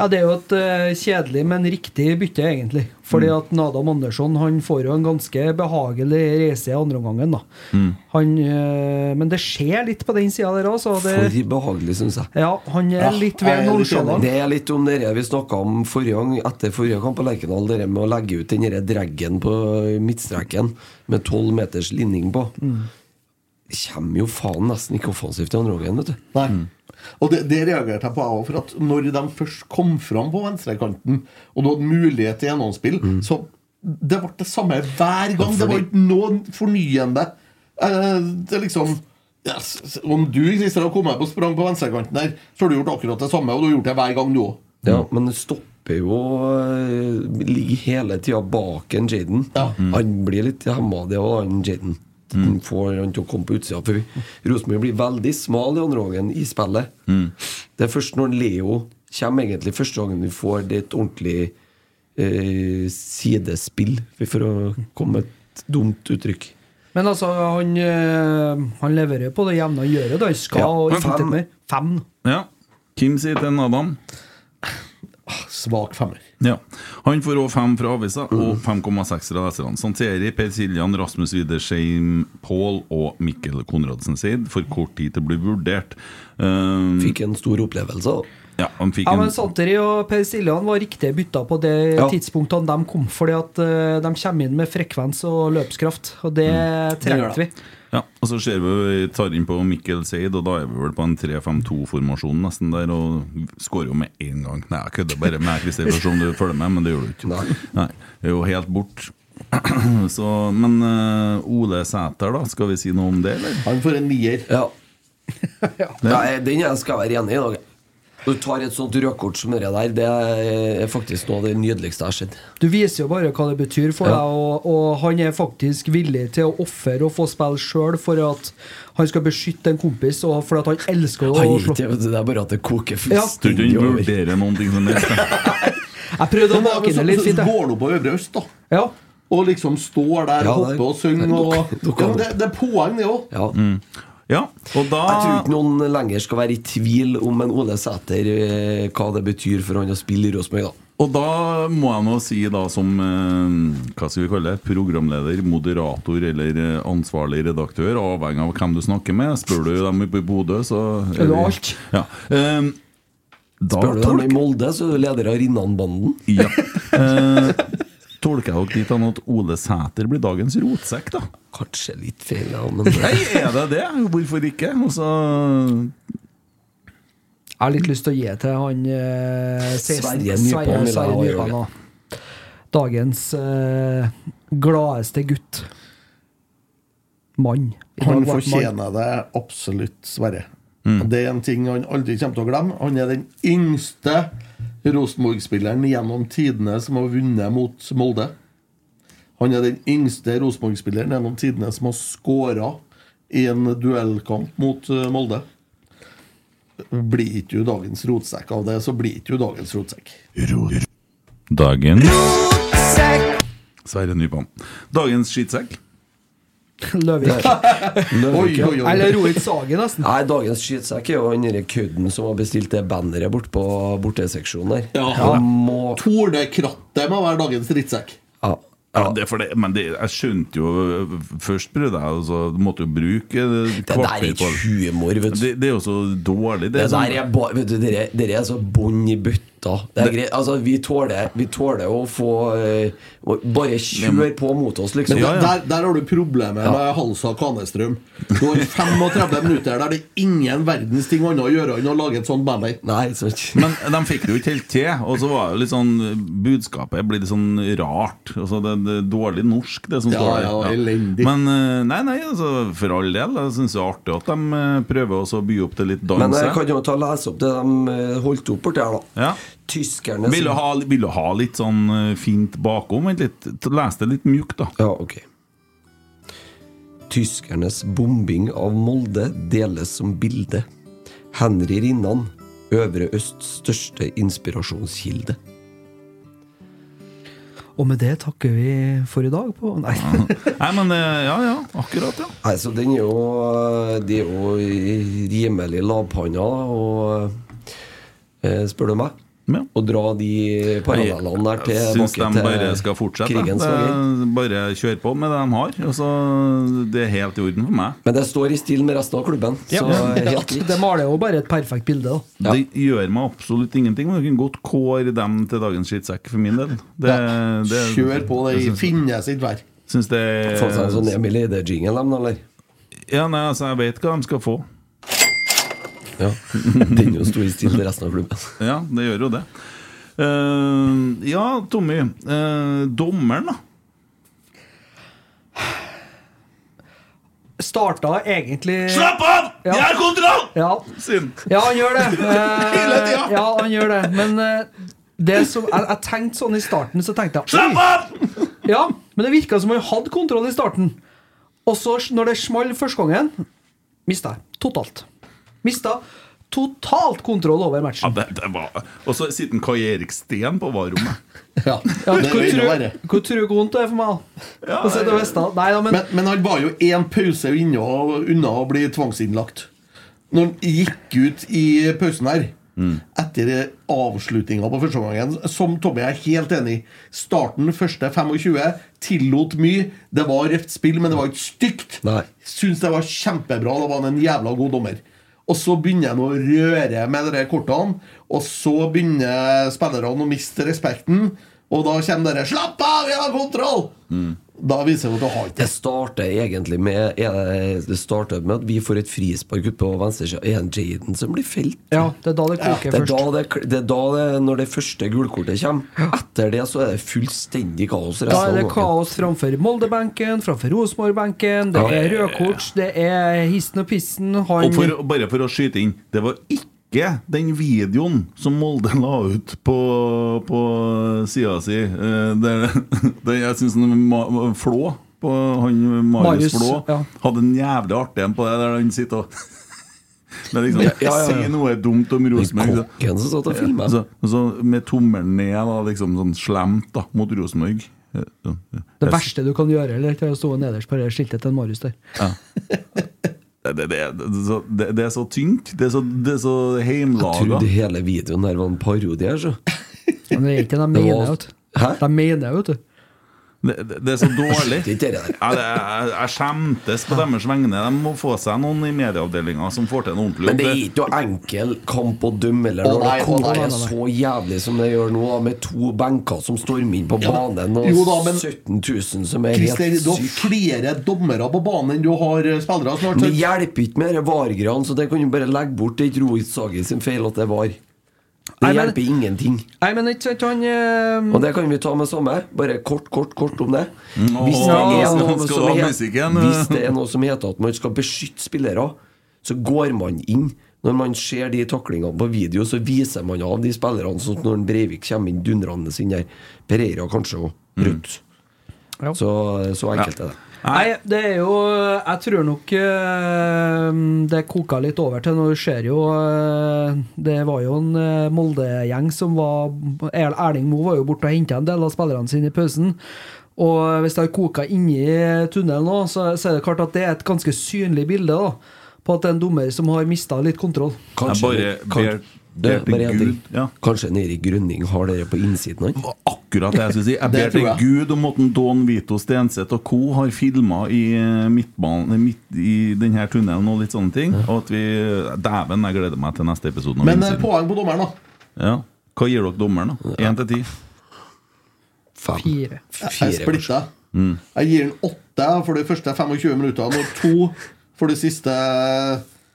Ja, Det er jo et uh, kjedelig, men riktig bytte, egentlig. Fordi Mm. at Nadam Andersson han får jo en ganske behagelig reise i andre omgangen. Mm. Han, eh, men det skjer litt på den sida der òg. For behagelig, syns jeg. ja, han er litt ved nonchalant. Det er litt om det vi snakka om forrige gang etter forrige kamp på Lerkendal. Det med å legge ut den dreggen på midtstreken med tolv meters linning på. Mm. Kommer jo faen nesten ikke offensivt i andre omgang, vet du. Nei. Og det, det reagerte jeg på, jeg òg. For at når de først kom fram på venstrekanten, og du hadde mulighet til gjennomspill, så det ble det samme hver gang. Ja, Det var ikke noe fornyende. Eh, Det er liksom yes. Om du Christer, har kommet på sprang på venstrekanten der, så har du gjort akkurat det samme, og du har gjort det hver gang, du òg. Ja, men det stopper jo eh, Ligger hele tida bak en Jaden. Han blir litt hemma, det og han Jaden. Han får han til å komme på utsida. For vi- Rosenborg blir veldig smal i andre gangen i spillet. Det er først når Leo kommer, egentlig første gangen vi får det et ordentlig eh, sidespill, for å komme med et dumt uttrykk. Men altså, han, eh, han leverer på det jevne han gjør det. Han skal Ja, og fem. mer. Fem. Ja. Kim sier til Adam Svak femmer. Ja. Han får òg fem fra avisa og 5,6 fra leserne. Santeri, Per Siljan, Rasmus Widersheim, Pål og Mikkel Konradsen Seid for kort tid til å bli vurdert. Um, Fikk en stor opplevelse. da. Ja, han fikk Ja, men Santeri og Per Siljan var riktige bytta på det Ja. tidspunktet de kom, fordi at eh, de kommer inn med frekvens og løpskraft, og det trengte vi. Ja, og så ser vi vi tar inn på Mikkel Seid, og da er vi vel på en 3-5-2-formasjon nesten der, og skårer jo med én gang. Nei, jeg kødder bare med deg, å om du følger med, men det gjør du ikke. Nei. Det er jo helt bort. Så, men uh, Ole Sæter, da, skal vi si noe om det, eller? Han får en nier. Ja. Nei, den jeg skal være enig i. Du tar et sånt rødkort som det der, det er faktisk noe av det nydeligste jeg har sett. Du viser jo bare hva det betyr for Ja. deg, og, og han er faktisk villig til å ofre og få spille sjøl for at han skal beskytte en kompis, og for at han elsker å slå. ikke, det er bare at det koker Ja. Fullstendig han over. vurderer noen ting som helst? Jeg prøvde å make det litt fint. så jeg. går du på Øvre Øst, da. Ja. Og liksom står der Ja, og det- hopper og synger. det- ja, er poeng, det òg. Ja. Ja, og da Jeg tror ikke noen lenger skal være i tvil om en Ole Sæter eh, hva det betyr for han å spille i Rosenborg. Og da må jeg nå si, da som eh, hva skal vi kalle det, programleder, moderator eller eh, ansvarlig redaktør, avhengig av hvem du snakker med. Spør du dem i Bodø, så Er du alt? Ja. Um, da Spør du dem i Molde, så er du leder av Rinnan-banden. ja. Eh, tolker jeg dere dit hen at Ole Sæter blir dagens rotsekk, da? Kanskje litt feil, ja, men Nei, er det det? Hvorfor ikke? Og Jeg har litt lyst til å gi til han eh, 16 Sverre Nypan. Dagens eh, gladeste gutt. Mann. Han fortjener det absolutt, Sverre. Mm. Det er en ting han aldri kommer til å glemme. Han er den yngste Rosenborg-spilleren gjennom tidene som har vunnet mot Molde. Han er den yngste Rosenborg-spilleren gjennom tidene som har skåra i en duellkamp mot eh, Molde. Blir ikke du dagens rotsekk av det, så blir ikke du dagens rotsekk. Dagen Sverre Nypan. Dagens skittsekk. Løvik. Oi, oi, oi. Eller Rohit Sagen, nesten. Nei, dagens skytsekk er jo han derre kødden som har bestilt det banneret bort på borteseksjonen der. Ja. Han må Tornekrattet må være dagens drittsekk. ja. Ja, det er for det, men det, jeg skjønte jo Først bror, jeg, du så måtte jo bruke Det der er ikke humor, vet du. Det, det er jo så dårlig. Det Det er sånn, er ba, vet du, dere, dere er så bånn i bøtta. Det er greit. Altså, vi tåler, vi tåler å få eh, å Bare kjør på mot oss, liksom. Men Der, der har du problemet Ja. med Halsa Kanestrøm. Du har 35 minutter der det er ingen verdens ting annet å gjøre enn å lage et sånt banner. Nei, sant. men de fikk det jo ikke helt til. Og så var det litt sånn budskapet blir litt sånn rart. Altså, det, det er dårlig norsk, det som Ja, står der. ja, elendig. Men eh, nei, nei, altså, for all del. Jeg syns det er artig at de eh, prøver også å by opp til litt dans. Men jeg kan jo ta lese opp det de holdt opp borti her, da. Ja. Tyskerne Vil du, ha, vil du ha litt sånn eh, fint bakom? Les det litt mjukt, da. Ja, ok. Tyskernes bombing av Molde deles som bilde. Henry Rinnan, Øvre Østs største inspirasjonskilde. Og med det takker vi for i dag. På. Nei. Nei, men eh, ja, ja. Akkurat, ja. Nei, så den er jo De er jo rimelig lavpanna, og eh, spør du meg. Ja. Å dra de parallellene der til Jeg syns de bare skal fortsette. Det, bare kjør på med det de har. Altså, det er helt i orden for meg. Men det står i stil med resten av klubben. Så helt greit. Det maler jo bare et perfekt bilde. da Det gjør meg absolutt ingenting. Men du kan godt kåre dem til dagens skittsekk for min del. Det, det, Kjør på, det finnes ikke vær. Syns det Få seg en sånn Emil Eide-jingle, eller? Ja, nei, altså, jeg vet hva de skal få. Ja. Den jo sto i stil til resten av klubben. Ja, det gjør jo det. Uh, ja, Tommy. Uh, dommeren, da? starta egentlig Slapp av! Ja. Jeg har kontroll! Ja. Ja, han gjør det. Uh, Ja, han gjør det. Men eh, det som, jeg, jeg tenkte sånn i starten, så tenkte jeg Slapp av! Ja, men det virka som han hadde kontroll i starten. Og så, når det small første gangen, mista jeg totalt. Mista totalt kontroll over Ja, matchen. det, det var Og så sitter en Kai Erik Steen på varerommet. Ja, Ja, det hvor du vondt det er for meg? Ja? Nei da, men, Men, men han var jo én pause unna, unna å bli tvangsinnlagt. Når han gikk ut i pausen her, etter avslutninga på første gangen, som Tommy er helt enig i Starten første 25 tillot mye. Det var røft spill, men det var ikke stygt. Syns det var kjempebra. Da var han en jævla god dommer. Og så begynner han å røre med de kortene, og så begynner spillerne å miste respekten. Og da kommer dere 'Slapp av, vi har kontroll!' Da viser det at du har ikke Det starter egentlig med det, starter med at vi får et frispark ut på venstresida. Er det Jaden som blir felt? ja, det er da det koker Det er, først. da det, det er da det, når det første gulkortet kommer. Etter det så er det fullstendig kaos. Da er det kaos framfor Molde-benken, framfor Rosenborg-benken. Det er rødkort, det er hissen og pissen. Han Og for, bare for å skyte inn Det var ikke den videoen som Molde la ut på, på sida si. Det, Der, der jeg syns Flå på han Marius Marius, Flå ja. hadde en jævlig artig en på det, der han sitter og Men liksom, Ja, ja, ja. sier noe dumt om Rosenborg. kokken som satt og filma. Ja, så, så med tommelen ned, da, liksom sånn slemt da, mot Rosenborg. Ja, ja, ja. Det verste du kan gjøre, eller til å stå nederst på det skiltet til Marius der. Det, det, det, det, er så- det, det er så tynt. Det er så, det er så Jeg trodde hele videoen der var en parodi her, så. Men det er ikke det de mener, var- vet du. Hæ? De mener, vet du. Det, det, det er så dårlig. Det, jeg, jeg skjemtes på deres vegne. De må få seg noen i medieavdelinga som får til en ordentlig Men det er jobb. ikke noe enkel kamp å dømme eller når det koker så jævlig som det gjør nå, med to benker som stormer inn på banen, og jo da, men- 17 000 som er Christer, helt du har syke. flere dommere på banen enn du har eh, spillere snart. Det hjelper ikke med VAR-greiene, så det kan du bare legge bort. Det er ikke Rohit Sagen sin feil at det er VAR. Det men- hjelper ingenting. Nei, men ikke sant, han eh, Og det kan vi ta med samme. Bare kort, kort, kort om det. Hvis det er noe som? Hvis det er noe heter at man skal beskytte spillere, så går man inn. Når man ser de taklingene på video, så viser man av de spillerne. Sånn når Breivik kommer inn dundrende inn der. Pereira kanskje òg. Rødt. Ja. Så, så enkelt er det. Nei, det er jo Jeg tror nok eh, det koka litt over til Nå ser jo eh, Det var jo en eh, Molde-gjeng som var Er- Erling Moe var jo borte og henta en del av spillerne sine i pausen. Og hvis det har koka inni tunnelen nå, så, så er det klart at det er et ganske synlig bilde da på at det er en dommer som har mista litt kontroll. Kanskje, bare kan- til bare én ting. Ja. Kanskje Neri Grønning har dere på innsiden av han? Akkurat det jeg skulle si. Jeg ber til. Gud om at Don Vito Stenseth og co. har filma i eh, midtbanen midt i denne tunnelen og litt sånne ting. Og at vi Dæven, jeg gleder meg til neste episode. Men eh, poeng på dommeren, da. Ja. Hva gir dere dommeren, da? Én til ti? Fem. Fire. Jeg Fire, Mm. splitter. Jeg gir den åtte for de første 25 minuttene og to for de siste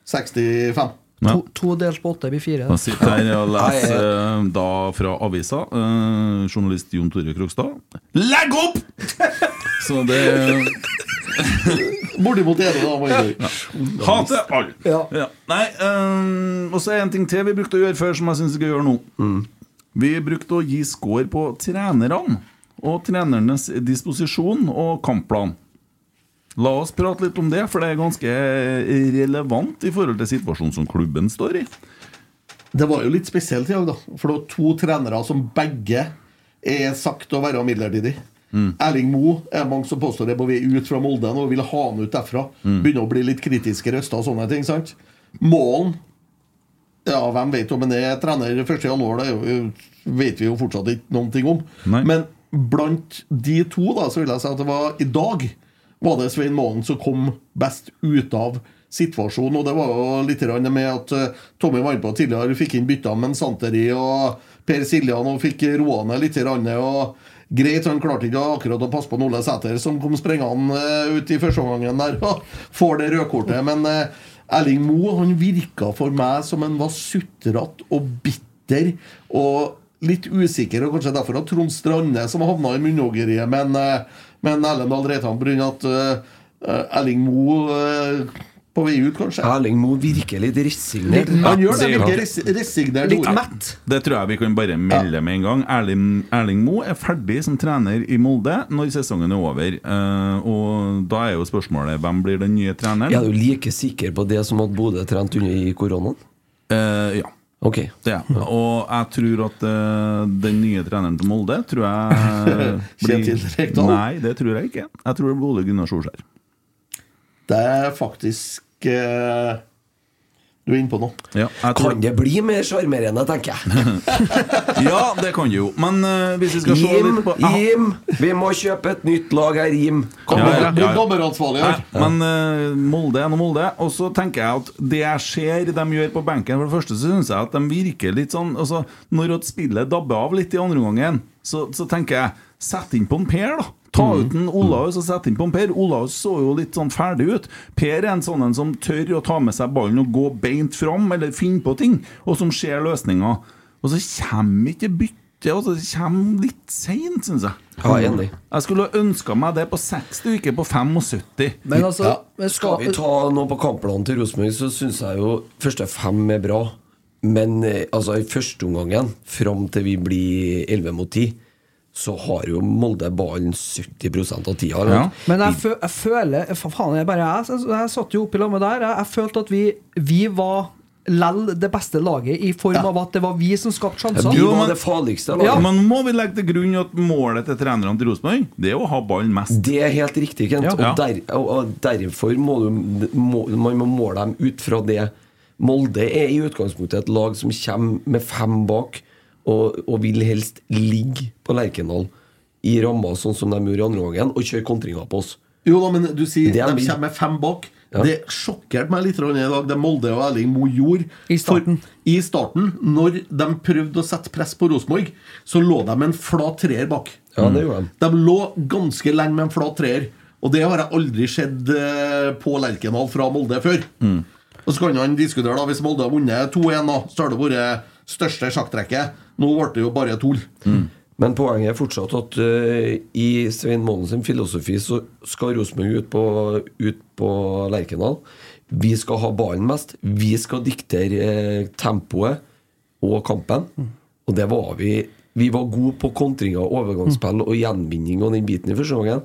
65. Ja. To, to delt på åtte blir fire. Jeg sitter her og leser eh, da fra avisa. eh, journalist Jon Tore Krokstad. Legg opp! Så det Bortimot enig, da. Ja. Hater alle. Ja. Ja. Nei, eh, og så er en ting til vi brukte å gjøre før, som jeg syns vi skal gjøre nå. Vi brukte å gi score på trenerne og trenernes disposisjon og kampplan. La oss prate litt om det, for det er ganske relevant i forhold til situasjonen som klubben står i. Det var jo litt spesielt i dag, da. For det var to trenere som begge er sagt å være midlertidig. Erling Moe er mange som påstår det på vei ut fra Molde og vil ha han ut derfra. Begynner å bli litt kritiske røster og sånne ting. sant? Målen Ja, hvem vet om han er trener 1.1., det vet vi jo fortsatt ikke noen ting om. Nei. Men blant de to, da, så vil jeg si at det var i dag var det Svein Målen som kom best ut av situasjonen. Og det var jo litt med at eh, Tommy var på tidligere, fikk inn bytta med en Santeri og Per Siljan og fikk roa ned litt. Og greit, han klarte ikke akkurat å passe på Ole Sæter, som kom sprengende eh, ut i første omgangen der og får det rødkortet. Men eh, Erling Moe han virka for meg som han var sutrete og bitter og litt usikker. Og kanskje derfor at Trond Strande som havna i munnhoggeriet med en, Erlend Dahl Reitan pga. at eh, Eh, Erling Moe uh, på vei ut, kanskje? Erling Moe virker litt resignert. Han gjør det. det Virker res resignert. Litt mett. Det tror jeg vi kan bare melde med en gang. Erling, Erling Moe er ferdig som trener i Molde når sesongen er over. Uh, og da er jo spørsmålet hvem blir den nye treneren? Jeg Er jo like sikker på det som at Bodø trente under i koronaen? Uh, ja. Ok. Det er. Og jeg tror at uh, den nye treneren til Molde tror jeg Kjetil Rekdal? Nei, det tror jeg ikke. Jeg tror det blir Ole Gunnar Solskjær. Det er faktisk eh, Du er inne på noe. Ja, jeg tror, Kan det bli mer sjarmerende, tenker jeg. ja, det kan det jo. Men uh, hvis vi skal se litt på Ah, Jim, vi må kjøpe et nytt lag her, Jim. Kom Ja, ja, ja. er dommeransvarlig her. Men uh, Molde er nå Molde. Og så tenker jeg at det jeg ser de gjør på benken For det første så syns jeg at de virker litt sånn altså, Når at spillet dabber av litt i andre omgangen, så, så tenker jeg Sett inn på en Per, da. Ta ut en Olaus og sette inn på en Per. Olaus så jo litt sånn ferdig ut. Per er en sånn en som tør å ta med seg ballen og gå beint fram, eller finne på ting, og som ser løsninger. Og så kommer ikke byttet. Altså, det kommer litt seint, syns jeg. Ja, enig. Jeg skulle ønska meg det på 60 og ikke på 75. Men altså Ja. men Skal vi ta noe på kampplanen til Rosenborg, så syns jeg jo første fem er bra. Men eh, altså, i førsteomgangen, fram til vi blir 11 mot 10, så har jo Molde ballen 70 av tida. Ja. Men jeg, fø jeg føler Fa- Faen, jeg bare jeg, jeg, jeg satt jo oppi lammet med der. Jeg, jeg følte at vi, vi var lell det beste laget, i form av at det var vi som skapte sjanser. Vi var det farligste Ja. laget. Men må vi legge til grunn at målet til trenerne til Rosenborg Det er å ha ballen mest. Det er helt riktig, Kent. Ja. Og, der, og, og derfor må, du, må man må måle dem ut fra det. Molde er i utgangspunktet et lag som kommer med fem bak, og, og vil helst ligge på Lerkendal i ramma sånn som de gjorde i andre gangen, og kjøre kontringer på oss. Jo da, men du sier er de kommer med fem bak. Ja. Det sjokkerte meg litt i dag, det Molde og Erling Moe gjorde. I starten. For, I starten, når de prøvde å sette press på Rosenborg, så lå de med en flat treer bak. Ja, det gjorde de. De lå ganske lenge med en flat treer. Og det har jeg aldri sett eh, på Lerkendal fra Molde før. Og så kan han diskutere, da hvis Molde har vunnet 2-1, så har det vært største sjakktrekket. Nå ble det jo bare tull. Men poenget er fortsatt at uh, i Svein Målen sin filosofi så skal Rosenborg ut på, ut på Lerkendal. Vi skal ha ballen mest. Vi skal diktere eh, tempoet og kampen. Og det var vi. Vi var gode på kontringer, overgangsspill og gjenvinning og den biten i første gangen.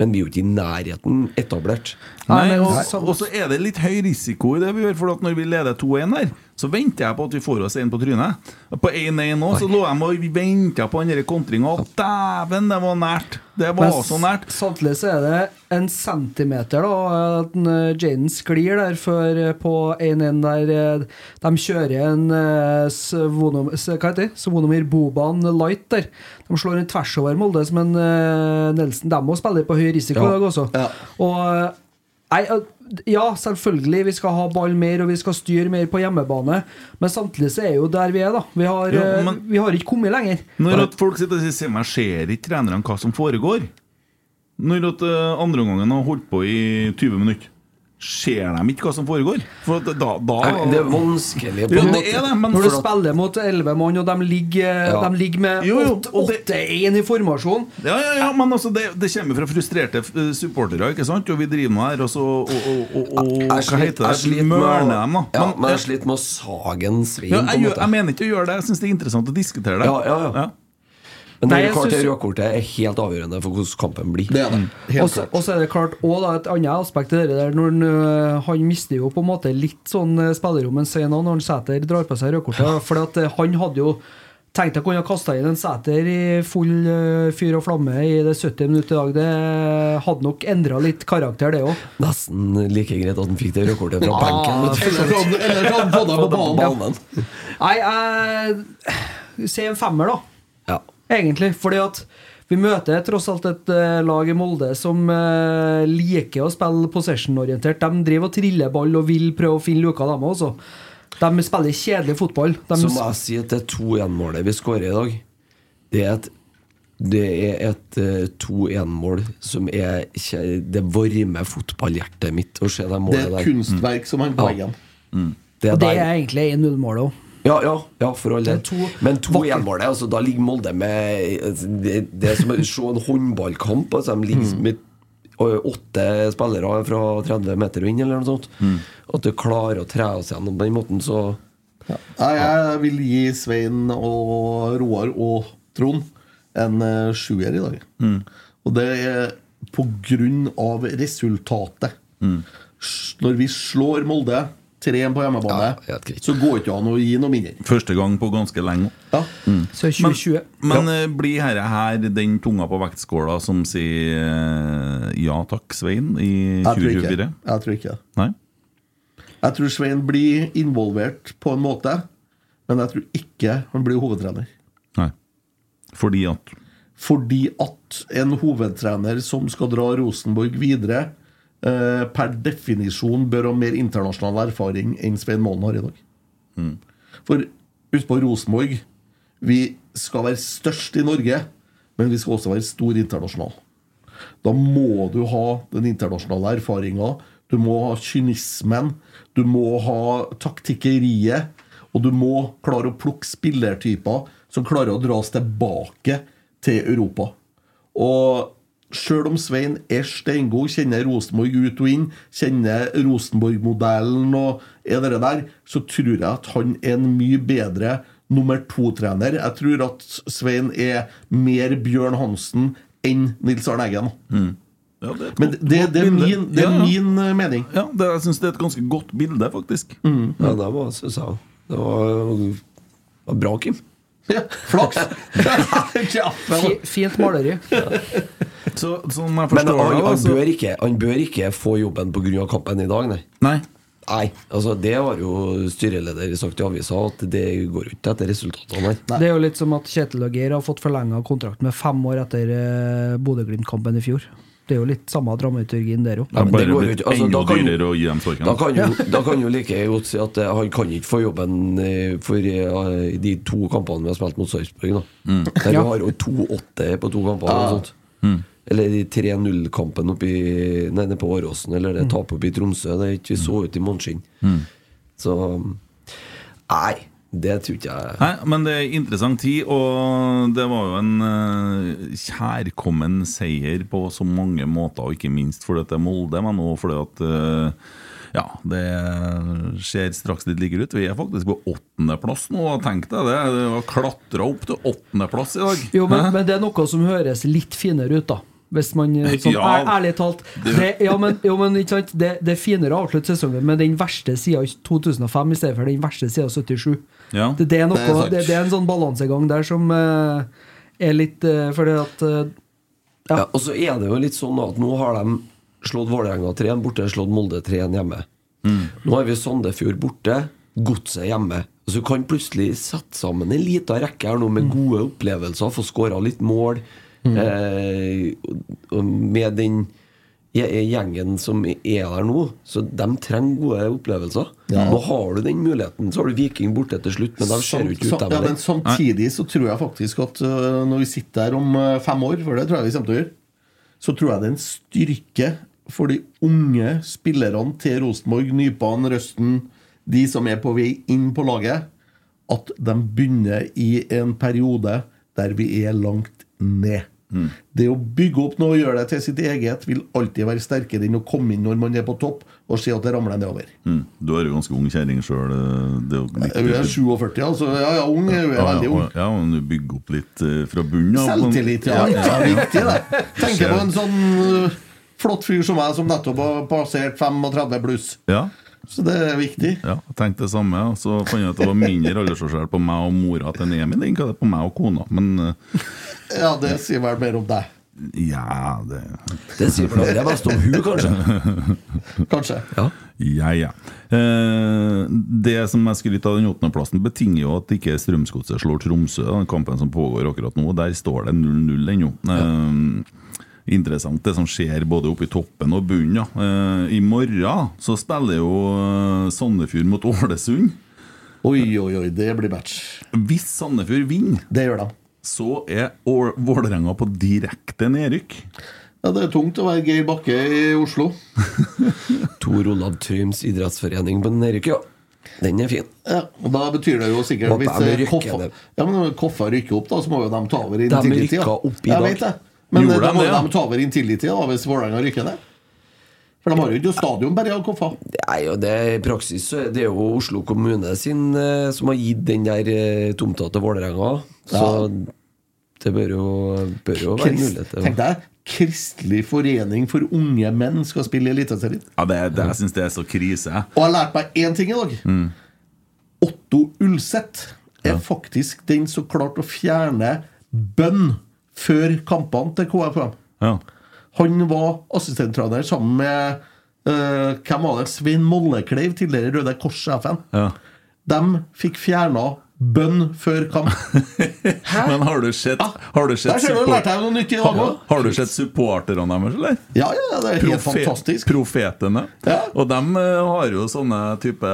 Men vi er jo ikke i nærheten etablert. Nei, og, så- er det litt høy risiko i det vi gjør, for at når vi leder 2-1 her, så venter jeg på at vi får oss en på trynet. På 1-1 nå, så lå de og venta på den kontringa, dæven, det var nært! Det var Men så nært. Samtidig så er det en centimeter da at eh, Jaden sklir der før eh, på 1-1 der eh, de kjører en eh, Svonom, hva heter det? Svonomir Boban light der. De slår en tvers over Molde som en eh, Nelson. De må spille på høy risiko i Ja. dag også. Ja. Og eh, Nei, eh, ja, selvfølgelig, vi skal ha ball mer, og vi skal styre mer på hjemmebane. Men samtidig så er jo der vi er, da. Vi har, Ja, eh, men- vi har ikke kommet lenger. Når at folk sitter og sier 'se meg, ser ikke trenerne hva som foregår'? Når at uh, andre gangen har holdt på i 20 minutter, ser de ikke hva som foregår? For da, da Nei, Det er vanskelig på en måte. er det, men Når du at- spiller mot 11 mann, og de ligger, Ja. de ligger med Jo, jo, åtte- og det- 8-1 i formasjon Ja, ja, ja, men altså det, det kommer fra frustrerte eh, supportere, ikke sant? Og vi driver med her, og så og, og, og, og, Jeg Hva heter det? Mørner dem, da. Ja, Men- men jeg sliter med å sage en svin, ja, på jeg, en måte. jeg mener ikke å gjøre det. Jeg syns det er interessant å diskutere det. Ja, ja, ja. Men Nei, det røde synes- kortet er helt avgjørende for hvordan kampen blir. Det er det. Også, Og så klart. og så er det klart også da, et annet aspekt i det der når han, øh, han mister jo på en måte litt sånn øh, spillerom en scene når han Sæter drar på seg rødkortet. For at øh, han hadde jo tenkt å kunne kasta inn en Sæter i full fyr og flamme i det 70 minutter i dag. Det hadde nok endra litt karakter, det òg. Nesten like greit at han fikk det rødkortet fra benken. Eller hadde han deg på banen. Nei, jeg sier en femmer, da. Ja. Egentlig. Fordi at vi møter tross alt et eh, lag i Molde som eh, liker å spille possession-orientert. De driver og triller ball og vil prøve å finne luka, dem også. De spiller kjedelig fotball. De, Så må jeg si at det 2-1-målet vi skårer i dag, det er et det er et uh, 2-1-mål som er Det varmer fotballhjertet mitt å se det Det er er der. et kunstverk som han på mm. Det er og det er egentlig 1-0-målet òg. Ja, ja, ja, for all del. Men vakre- 2-1-målet, altså, da ligger Molde med altså, Det, det er som å se en håndballkamp. Altså, de ligger med åtte spillere fra 30 meter og inn, eller noe sånt. Mm. At du klarer å tre oss gjennom på den måten, så ja. jeg vil gi Svein og Roar og Trond en eh, sjuer i dag. Mm. Og det er på grunn av resultatet. Mm. Når vi slår Molde 3-1 på hjemmebane, så går det ikke an å gi noe mindre. Første gang på ganske lenge. Mm. Så 2020. Men, men ja. blir dette her den tunga på vektskåla som sier eh, ja takk, Svein, i Jeg tror ikke, 2024? jeg tror ikke det. Nei? Jeg tror Svein blir involvert på en måte, men jeg tror ikke han blir hovedtrener. Nei. Fordi at Fordi at en hovedtrener som skal dra Rosenborg videre, eh, per definisjon bør ha mer internasjonal erfaring enn Svein Målen har i dag. Mm. For husk på Rosenborg. Vi skal være størst i Norge, men vi skal også være stor internasjonal. Da må du ha den internasjonale erfaringa. Du må ha kynismen. Du må ha taktikkeriet. Og du må klare å plukke spillertyper som klarer å dras tilbake til Europa. Og Sjøl om Svein er steingod, kjenner Rosenborg ut og inn, kjenner Rosenborg-modellen og er det der, så tror jeg at han er en mye bedre nummer to-trener. Jeg tror at Svein er mer Bjørn Hansen enn Nils Arne Eggen. Ja, det Men det, det er min, det er Ja, ja. min eh, mening. Ja, det, jeg syns det er et ganske godt bilde, faktisk. Ja, det var, synes jeg. Det var, var bra, Kim. Ja, flaks! Fint maleri. Så, sånn jeg Men han, det, han, altså- bør ikke, han bør ikke få jobben pga. kampen i dag, nei. Nei. Nei, altså Det har jo styreleder sagt i avisa, at det går jo ikke etter resultatene. Det er jo litt som at Kjetil og Geir har fått forlenga kontrakt med fem år etter eh, Bodø-Glimt-kampen i fjor. Det er jo litt samme dramaturgien der òg. Ja, det går jo ikke. Altså, da kan-. Da kan jo, da kan jo like godt si at eh, han kan ikke få jobben eh, for eh, de to kampene vi har spilt mot Sarpsborg. da. Mm. Der vi har jo 2-8 på to kamper. Ja. og sånt. Mm. Eller de 3-0-kampen oppi Nei, nede på Åråsen, eller det tapet oppe i Tromsø. Det er ikke vi så ut i måneskinn. Mm. Så Nei, det tror ikke jeg Nei, men det er interessant tid, og det var jo en eh, kjærkommen seier på så mange måter, og ikke minst fordi det er Molde, men òg fordi at eh, ja, det ser straks litt likere ut. Vi er faktisk på åttendeplass nå. Tenk deg det. Det var klatra opp til åttendeplass i dag. Jo, men, men det er noe som høres litt finere ut, da. Hvis man eh, sånn, Ja, ær, Ærlig talt. det- ja, men, jo, men ikke sant? Det, det er finere å avslutte sesongen med den verste sida 2005 i stedet for den verste sida 77. Ja. Det, det, er noe, Det er det, det er en sånn balansegang der som uh, er litt uh, Fordi at uh, Ja, og så er det jo litt sånn at nå har de slått Vålerenga 3-1 borte, slått Molde 3-1 hjemme. Nå har vi Sandefjord borte, Godset hjemme. Så du kan plutselig sette sammen en liten rekke her nå med gode opplevelser, få skåra litt mål. Eh, og- med den gjengen som er der nå, så de trenger gode opplevelser. Nå har du den muligheten. Så har du Viking borte til slutt, men de ser jo ikke ut dem. ja, men samtidig så tror jeg faktisk at øh, når vi sitter her om øh, fem år, for det tror jeg vi kommer til å gjøre, så tror jeg det er en styrke for de unge spillerne til Rosenborg, Nypan, Røsten, de som er på vei inn på laget, at de begynner i en periode der vi er langt ned. Det å bygge opp noe og gjøre det til sitt eget vil alltid være sterkere enn å komme inn når man er på topp og se at det ramler nedover. Mm. Du er jo ganske ung kjerring sjøl. Jeg er 47, altså. Ja, ja, ung. Jeg ja, veldig ung. Ja, men du bygger opp litt eh, fra bunnen av. Selvtillit, ja. ja, Viktig, det. Tenker på en sånn øh, flott fyr som meg, som nettopp har passert 35 pluss. Ja. Så det er viktig. Ja, jeg tenkte det samme. og Så fant jeg at det var mindre aldersforskjell på meg og mora til Emil enn det på meg og kona. Men uh, Ja, det sier vel mer om deg. ja, det Det sier vel det mest om hun, kanskje. Kanskje. Ja. Ja, ja. Eh, det som jeg skryter av den åttendeplassen, betinger jo at ikke Strømsgodset slår Tromsø. Den kampen som pågår akkurat nå. Der står det 0-0 ennå. Eh, interessant det som skjer både oppe i toppen og bunnen. Ja. Eh, I morgen så spiller jo eh, Sandefjord mot Ålesund. Oi, oi, oi, det blir match. Hvis Sandefjord vinner, Det gjør de. så er Ål- Vålerenga på direkte nedrykk. Ja, Det er tungt å være Geir Bakke i Oslo. Tor Olav Tryms idrettsforening på nedrykk, ja. Den er fin. Ja, og Da betyr det jo sikkert Håper Hvis de eh, rykker Koffa, ned. ja, men når Koffa rykker opp, da så må jo de ta over i De rykka opp i Jeg dag. vet det. Men Gjorde da må de ta over Intility da, hvis Vålerenga rykker ned. For de har jo ikke stadion bare i Koffa. Nei, og det i praksis så er det jo Oslo kommune sin eh, som har gitt den der eh, tomta til Vålerenga. Så det bør jo, bør jo være mulighet til tenk deg, Kristelig forening for unge menn skal spille i Eliteserien. Ja, det, det, jeg syns det er så krise. Og jeg har lært meg én ting i dag. Mm. Otto Ulseth er faktisk den som klarte å fjerne bønn før kampene til KFM. Ja. Han var assistenttrener sammen med uh, Hvem var det? Svein Mollekleiv, tidligere Røde Kors-sjefen. Ja. De fikk fjerna bønn før kamp. Men har du sett, har du sett support- har, har du sett supporterne deres, eller? Ja, ja, det er helt fantastisk. Profetene. Og de har jo sånne type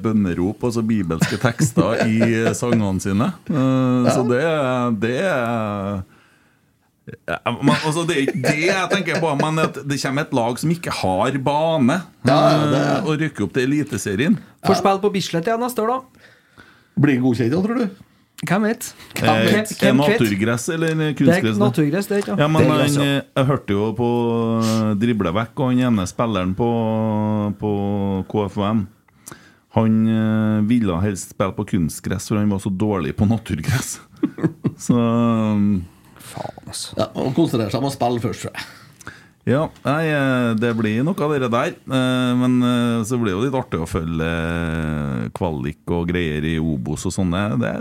bønnerop og så bibelske tekster i sangene sine. Eh, Så det, det er ja, men, altså, det er ikke det jeg tenker på, men at det kommer et lag som ikke har bane, eh, og rykker opp til Eliteserien. Får spille på Bislett igjen neste år, da. Blir godkjent, ja, tror du? Hvem vet? Eh, Hvem Er? Hvem naturgress eller kunstgress? Det er naturgress, det, ikke Ja, men Det er eh, jeg hørte jo på Driblevekk og han ene spilleren på, på KFUM Han ville helst spille på kunstgress, for han var så dårlig på naturgress. så um, Faen, altså. Ja, Man Konsentrere seg om å spille først, tror jeg. Ja, nei, eh, det blir noe av det der. eh, Men eh, så blir det jo litt artig å følge kvalik og greier i Obos og sånne. Det,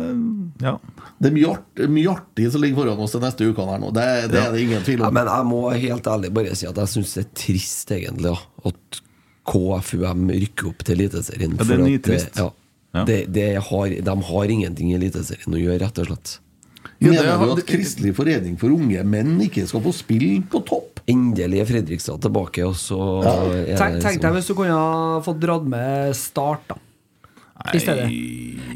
ja. Det er mye, art, mye artig som ligger foran oss de neste ukene her nå. Det, det er det ingen tvil Ja, om. men jeg må helt ærlig bare si at jeg syns det er trist, egentlig, at KFUM rykker opp til Eliteserien. Ja, det er nytrist. Ja, Ja. Det, det har, de har ingenting i Eliteserien å gjøre, rett og slett. Mener du at Kristelig forening for unge menn ikke skal få spille på topp? Endelig er Fredrikstad tilbake, og så ja. Tenk, tenk sånn- deg hvis du kunne ha fått dratt med Start, da. I stedet.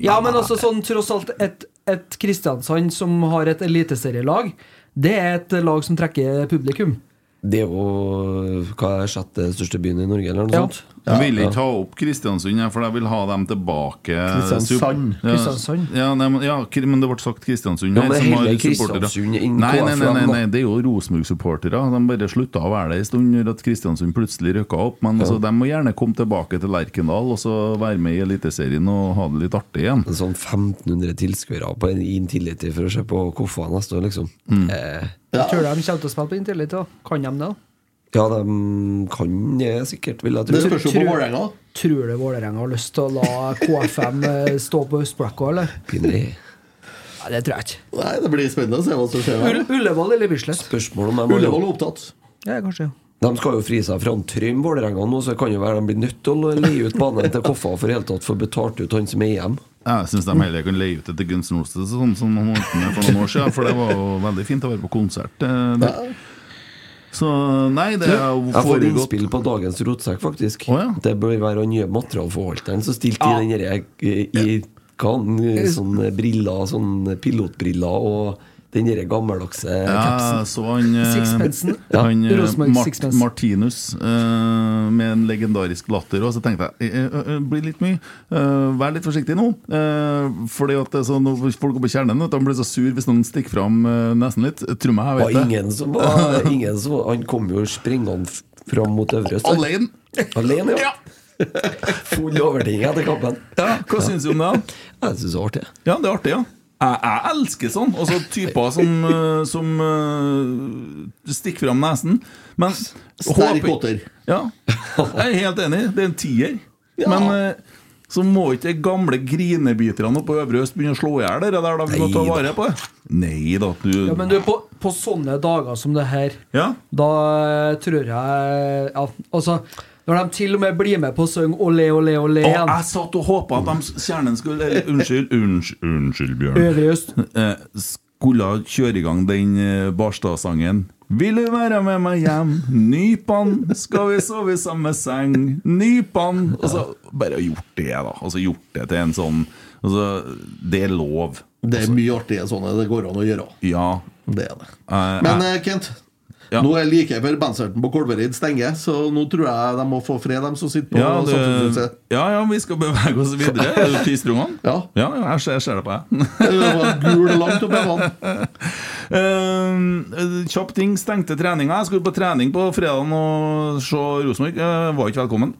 Ja, men altså sånn tross alt et, et Kristiansand som har et eliteserielag, det er et lag som trekker publikum. Det er jo hva er sjette største byen i Norge, eller noe Ja. sånt? Jeg vil ikke ta opp Kristiansund, for jeg vil ha dem tilbake. Kristiansand. Ja, Kristiansand. Ja, nei, ja, men det ble sagt Kristiansund. Ja, men som har heller supportere. Kristiansund nei, nei, nei, nei, nei, det er jo Rosenborg-supportere. De bare slutta å være det en stund når Kristiansund plutselig rykka opp. Men altså, de må gjerne komme tilbake til Lerkendal og så være med i Eliteserien og ha det litt artig igjen. Sånn 1500 tilskuere på en Intility for å se på Koffa neste år, liksom. Mm. Eh, Jeg tror de kommer til å spille på Intility òg. Kan de det? Ja, de kan det sikkert, vil jeg tro. Det spørs jo på Vålerenga. Tror du Vålerenga har lyst til å la KFM eh, stå på Østblekka, eller? Pinlig. Nei, det tror jeg ikke. Nei, Det blir spennende å se hva som skjer. Ull- Ullevål eller Bislett? Spørsmål om de har- Ullevål er opptatt. Ja, kanskje. De skal jo fri seg fra Trym Vålerenga nå, så det kan jo være de blir nødt til å leie ut banen til Koffa for i hele tatt få betalt ut han som er hjem. Jeg syns de heller kan leie ut det til Guns N' Roses, sånn som han holdt med for noen år siden. For det var jo veldig fint å være på konsert. Det. der. Så nei, det er jo Jeg får innspill på dagens rotsekk, faktisk. Det bør være han nye materialforvalteren som stilte Ja. i den derre i i, han- sånne briller, sånne pilotbriller og den derre gammeldagse Ja, så han eh, Ja. Han eh, Mart Sixpence. Martinus uh, med en legendarisk latter. Og så tenkte jeg det blir litt mye. Uh, vær litt forsiktig nå. Uh, fordi at så, når folk går på kjernen, vet du, de blir så sur hvis noen stikker fram nesen litt. Tro meg, jeg var vet det. ingen som var, ingen som Han kom jo springende fram mot Øvre Øst. Alene. Alene, ja. Full overtenning etter kampen. Ja, Hva syns du om det? Jeg syns det er artig. Ja, det er artig, ja. Jeg, jeg elsker sånn. Altså typer som, eh, som uh, stikker fram nesen. Men Sterk åtter. Ja, jeg er helt enig. Det er en tier. Men uh, så må ikke de gamle grinebiterne på Øvre Øst begynne å slå i hjel det der. Da vi må ta Nei da. vare på. Nei da. Du, Ja, men du, på, på sånne dager som det her, Ja. da tror jeg ja, Altså, når de til og med blir med på å synge Olé, olé, olé Og igjen jeg satt og håpa at de kjernen skulle eller, Unnskyld, unnskyld, unnskyld Bjørn. Øvre Øst. Eh, skulle kjøre i gang den eh, Barstad-sangen. Vil du være med meg hjem? Nypan, skal vi sove i samme seng? Nypan Og så bare gjort det, da. Altså gjort det til en sånn altså, Det er lov. Det er mye artige sånne det går an å gjøre. Ja. Det er det. Eh, Men Kent, Ja. nå er like før bandserten på Kolvereid stenger, så nå tror jeg de må få fred, de som sitter på ja, det, Samfunnshuset. ja, ja, vi skal bevege oss videre. Er du tystrungene? Ja. ja, ja, jeg ser, jeg ser det på deg. Det var gul langt opp. Eh, kjapp ting. Stengte treninga. Jeg skulle på trening på fredag og se Rosenborg. Var ikke velkommen.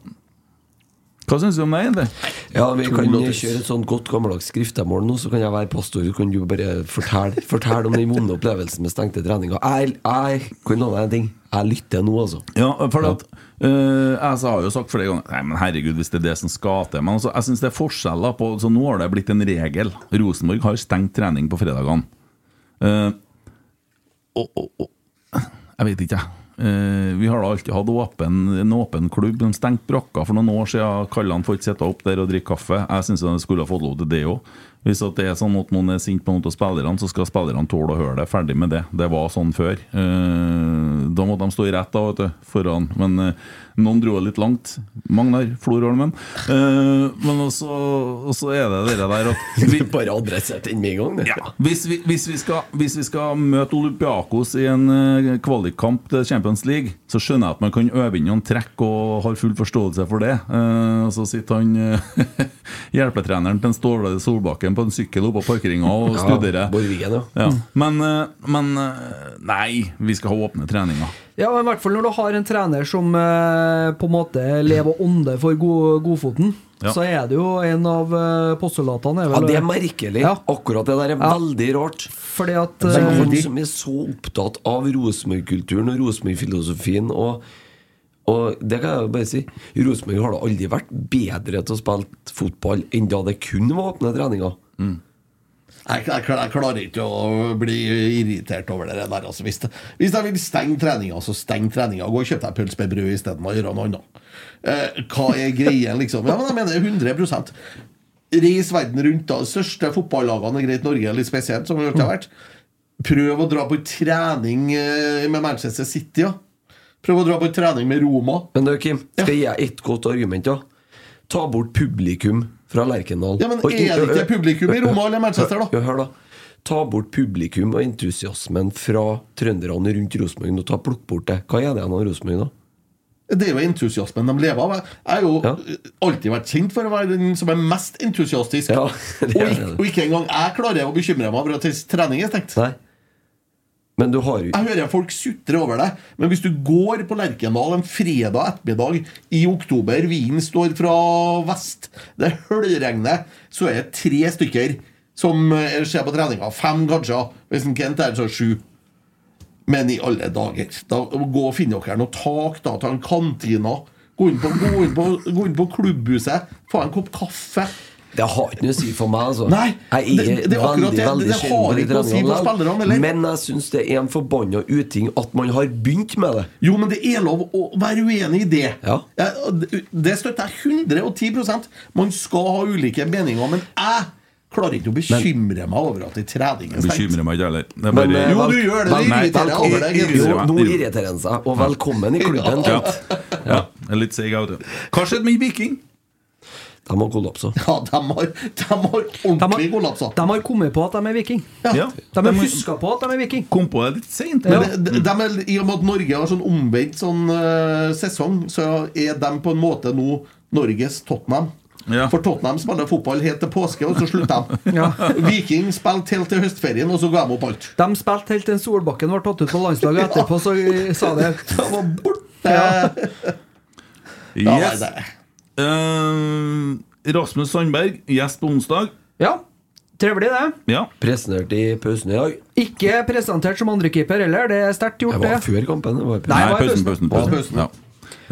Hva syns du om det, egentlig? Ja, vi kan kjøre et sånt godt gammeldags skriftemål nå, så kan jeg være pastor. Så kan du bare fortelle, fortelle om den vonde opplevelsen med stengte treninger. Jeg, jeg kan love deg en ting. Jeg lytter nå, altså. Ja, for at eh, Jeg har jo sagt flere ganger Nei, men herregud, hvis det er det som skal til Men altså, jeg syns det er forskjeller på Så nå har det blitt en regel. Rosenborg har stengt trening på fredagene. Uh, og, og, og Jeg vet ikke, jeg. Eh, vi har da alltid hatt åpen, en åpen klubb. De stengte brakka for noen år siden. Kallan får ikke sitte opp der og drikke kaffe. Jeg syns de skulle ha fått lov til det òg. Hvis det er sånn at noen er sint på noen av spillerne, så skal spillerne tåle å høre det. Ferdig med det. Det var sånn før. Eh, da måtte de stå i rett da, vet du, foran. Men eh, noen dro litt langt. Magnar Florholmen. Eh, men også, er det det der at vi, Bare adressert den med en gang, ja, hvis, vi, hvis, vi skal, hvis vi skal møte Olympiakos i en kvalikkamp til Champions League, så skjønner jeg at man kan øve inn noen trekk og har full forståelse for det. Og så sitter han hjelpetreneren til Ståle Solbakken på en sykkel oppå på parkeringa og Ja, studerer. Borvigen, ja. Ja. Men, eh, men eh, nei, vi skal ha åpne treninger. Ja, men i hvert fall når du har en trener som eh, på en måte lever ånde for god, Godfoten, Ja. så er det jo en av postulatene er Ja, det er merkelig. Ja. Akkurat det der er Ja. veldig rart. Fordi at eh, han som er så opptatt av Rosenborg-kulturen og Rosenborg-filosofien. Og, og det kan jeg jo bare si Rosenborg har da aldri vært bedre til å spille fotball enn da det kun var åpne treninger. Jeg, jeg, jeg klarer ikke å bli irritert over det der. Altså. Hvis, hvis jeg vil stenge treninga, så steng treninga. Gå og kjøp deg pølse med brød isteden og gjøre noe annet. Eh, hva er greien, liksom? Ja, men jeg mener 100 Reis verden rundt. da Største fotballagene er greit Norge, litt spesielt, som det alltid har vært. Prøv å dra på trening eh, med Manchester City, ja. Prøv å dra på trening med Roma. Men du, Kim, skal jeg gi ett godt argument? da? Ta bort publikum fra Lerkendal. Ja, men Og er det ikke publikum i Roma eller Manchester, da? Ja, hør da Ta bort publikum og entusiasmen fra trønderne rundt Rosenborg. Plukk bort det. Hva er det igjen av Rosenborg, da? Det er jo entusiasmen de lever av. Jeg har jo alltid vært kjent for å være den som er mest entusiastisk. det er og, ikke, og ikke engang jeg klarer å bekymre meg over at trening er stengt. Nei. Men du har Jeg hører folk sutre over det, men hvis du går på Lerkendal en fredag ettermiddag i oktober, vinden står fra vest, det høljregner, så er det tre stykker som eh, ser på treninga. Fem kanskje, hvis en Kent er så sju. Men i alle dager, da gå og Finn dere noe tak, da, en kantina. Gå inn på, gå inn på, gå inn på klubbhuset, få en kopp kaffe. Det har ikke noe å si for meg, altså. Nei, jeg er det- det er veldig, det. veldig Det har ikke noe å si for spillerne. Men jeg syns det er en forbanna uting at man har begynt med det. Jo, men det er lov å være uenig i det. Ja. Jeg- Det støtter jeg 110% Man skal ha ulike meninger, men jeg klarer ikke å bekymre meg over at det trening er Jeg stengt. bekymrer meg ikke heller. Er bare- eh, Jo, vel- du gjør det. vel- Det nei, irriterer over deg, Jo. Nå irriterer han seg, og velkommen i klubben. Ja. Kent. ja. Ja. er litt seig, jeg, vet du. Hva skjedde med Viking? De har kollapsa. Ja, de har, de har ordentlig kollapsa. De har kommet på at de er viking. Ja. De har huska på at de er viking. Kom på det litt seint. Ja. de, de I og med at Norge har sånn omvendt sånn uh, sesong, så er de på en måte nå Norges Tottenham. Ja. For Tottenham spiller fotball helt til påske, og så slutter de. Ja. Viking spilte helt til høstferien, og så ga de opp alt. De spilte helt til Solbakken ble tatt ut på landslaget etterpå, så sa det De var borte. Ja, Yes. Eh, Rasmus Sandberg, gjest på onsdag. Ja, trivelig det. Ja. Presentert i pausen i dag. Ikke presentert som andrekeeper heller, det er sterkt gjort, Det var før kampen. Det var i Nei, Nei, det var i pausen, pausen. pausen, pausen. Ja.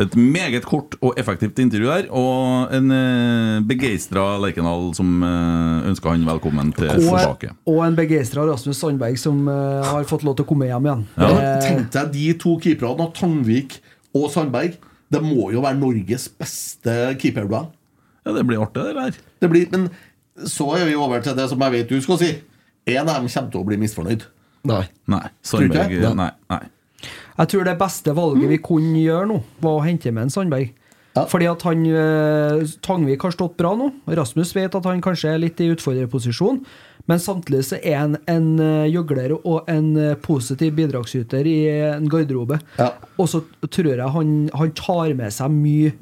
Et meget kort og effektivt intervju her, og en uh, begeistra Lerkendal som uh, ønsker han velkommen til Og, tilbake. og en begeistra Rasmus Sandberg som eh, har fått lov til å komme hjem igjen. Ja, Eh, Tenk deg de to keeperne, Tangvik og Sandberg. Det må jo være Norges beste keeperduell. Ja, det blir artig, det der. Det blir, men så er vi over til det som jeg vet du skal si. En av dem kommer til å bli misfornøyd. Nei. Nei. Tror ikke? Sandberg Nei. nei. Jeg tror det beste valget vi kunne gjøre nå, var å hente med en Sandberg. Ja. Fordi at han eh, Tangvik har stått bra nå. Rasmus vet at han kanskje er litt i utfordrerposisjon. Men samtidig så er han en eh, gjøgler og en eh, positiv bidragsyter i en garderobe. Ja. Og så tror jeg han, han tar med seg mye.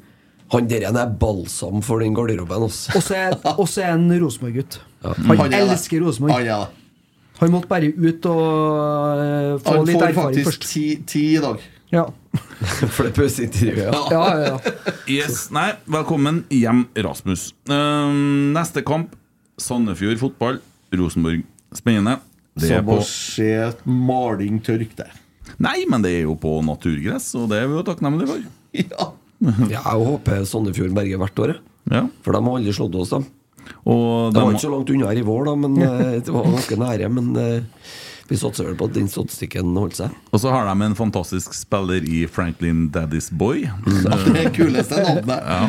Han der igjen er balsam for den garderoben. Og så er er han Rosenborg-gutt. Han, han elsker Rosenborg. Han er. Han måtte bare ut og eh, få litt erfaring først. Han får faktisk ti i dag. Ja. For det pauseintervjuet, ja. Ja, ja, ja. Yes, nei, velkommen hjem, Rasmus. Uh, neste kamp, Sandefjord fotball, Rosenborg. Spennende. Det er på se maling tørke. Nei, men det er jo på naturgress, og det er vi jo takknemlige for. Ja. Ja, jeg håper Sandefjord berger hvert år. Ja. For de har aldri slått oss, dem. Og Det var ikke så langt unna her i vår, da, men eh, det var ganske nære. Men eh, vi satser vel på at den statistikken holdt seg. Og så har de en fantastisk spiller i Franklin Daddy's Boy. Det kuleste navnet. Ja.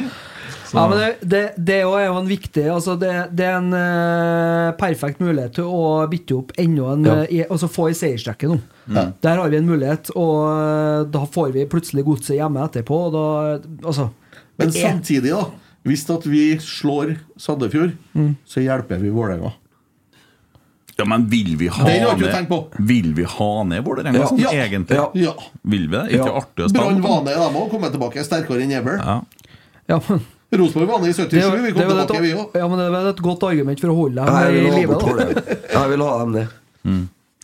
Så- Ja, men det, det, det er jo- en viktig altså det, det er en uh, perfekt mulighet til å bytte opp enda en Ja. eh, i- Altså få i seierstrekket nå. Mm. Der har vi en mulighet, og eh, da får vi plutselig godset hjemme etterpå. Og da, altså Men er- samtidig, da. Hvis at vi slår Sandefjord, Mm. så hjelper vi Vålerenga. Ja, men vil vi ha ned. Vil vi ha ned Vålerenga Ja. sånn Ja. egentlig? Ja. Ja. Vil vi det? Ikke Ja. artig å spille? Brann var ned, de òg. Kommet tilbake sterkere enn ever. Ja. ja, men, Rosenborg var i 77, det, er jo- vi kom tilbake, vi òg. ja, men det er et godt argument for å holde dem i live. Jeg vil ha dem ned.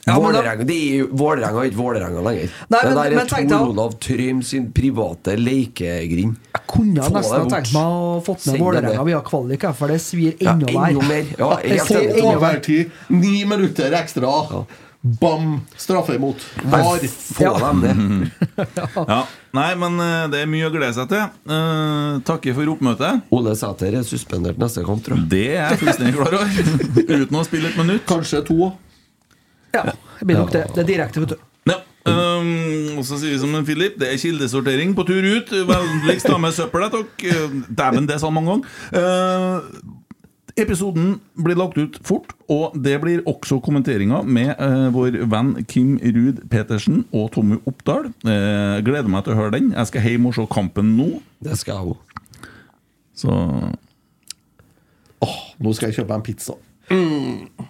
Ja, Vålerenga det er jo- Vålerenga er ikke Vålerenga lenger. Nei, det der er men, Tor Olav Trym sin private lekegrind. Jeg kunne Få nesten ha tenkt meg å fått med det Vålerenga via kvalik, for det svir Ja, enda enda mer. mer. Ja, jeg jeg, jeg, jeg, jeg, jeg, jeg, jeg, Ni minutter ekstra. Bam! Straffe imot. Var. Få Ja. dem det. ja. Nei, men eh, det er mye å glede seg til. Uh, takker for oppmøtet. Ole Sæter er suspendert neste kamp, tror jeg. Det er jeg fullstendig klar over. Uten å spille et minutt. Kanskje to. Ja, det blir nok det. Det er direkte, vet du. Ja. Um, og så sier vi som en Philip, det er kildesortering på tur ut. Vennligst ta med søppel. dere. Dæven, det sa han mange ganger. Eh, episoden blir lagt ut fort, og det blir også kommenteringer med eh, vår venn Kim Ruud Petersen og Tommy Oppdal. Eh, gleder meg til å høre den. Jeg skal hjem og se kampen nå. Det skal jeg òg. Så Åh, nå skal jeg kjøpe en pizza.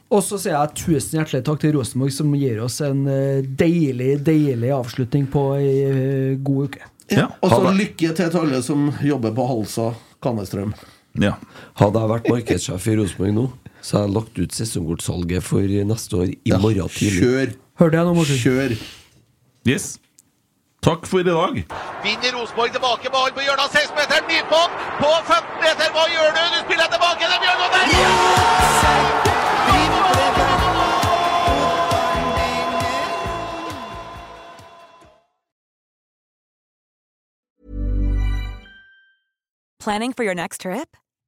Og så sier jeg tusen hjertelig takk til Rosenborg, som gir oss en eh, deilig, deilig avslutning på ei eh, god uke. ja. Og så lykke til til alle som jobber på Halsa Kannestrøm. Ja. Hadde jeg vært markedssjef i Rosenborg nå, så hadde jeg lagt ut sesongkortsalget for neste år i morgen tidlig. Kjør. Hørte jeg nå, Morten? Kjør. Yes. Takk for i dag. Vinner Rosenborg tilbake ball på hjørnet av 16-meteren. Nypå'n på 15 meter. Hva gjør du? Du spiller tilbake. Det blir noe der! Planning for your next trip?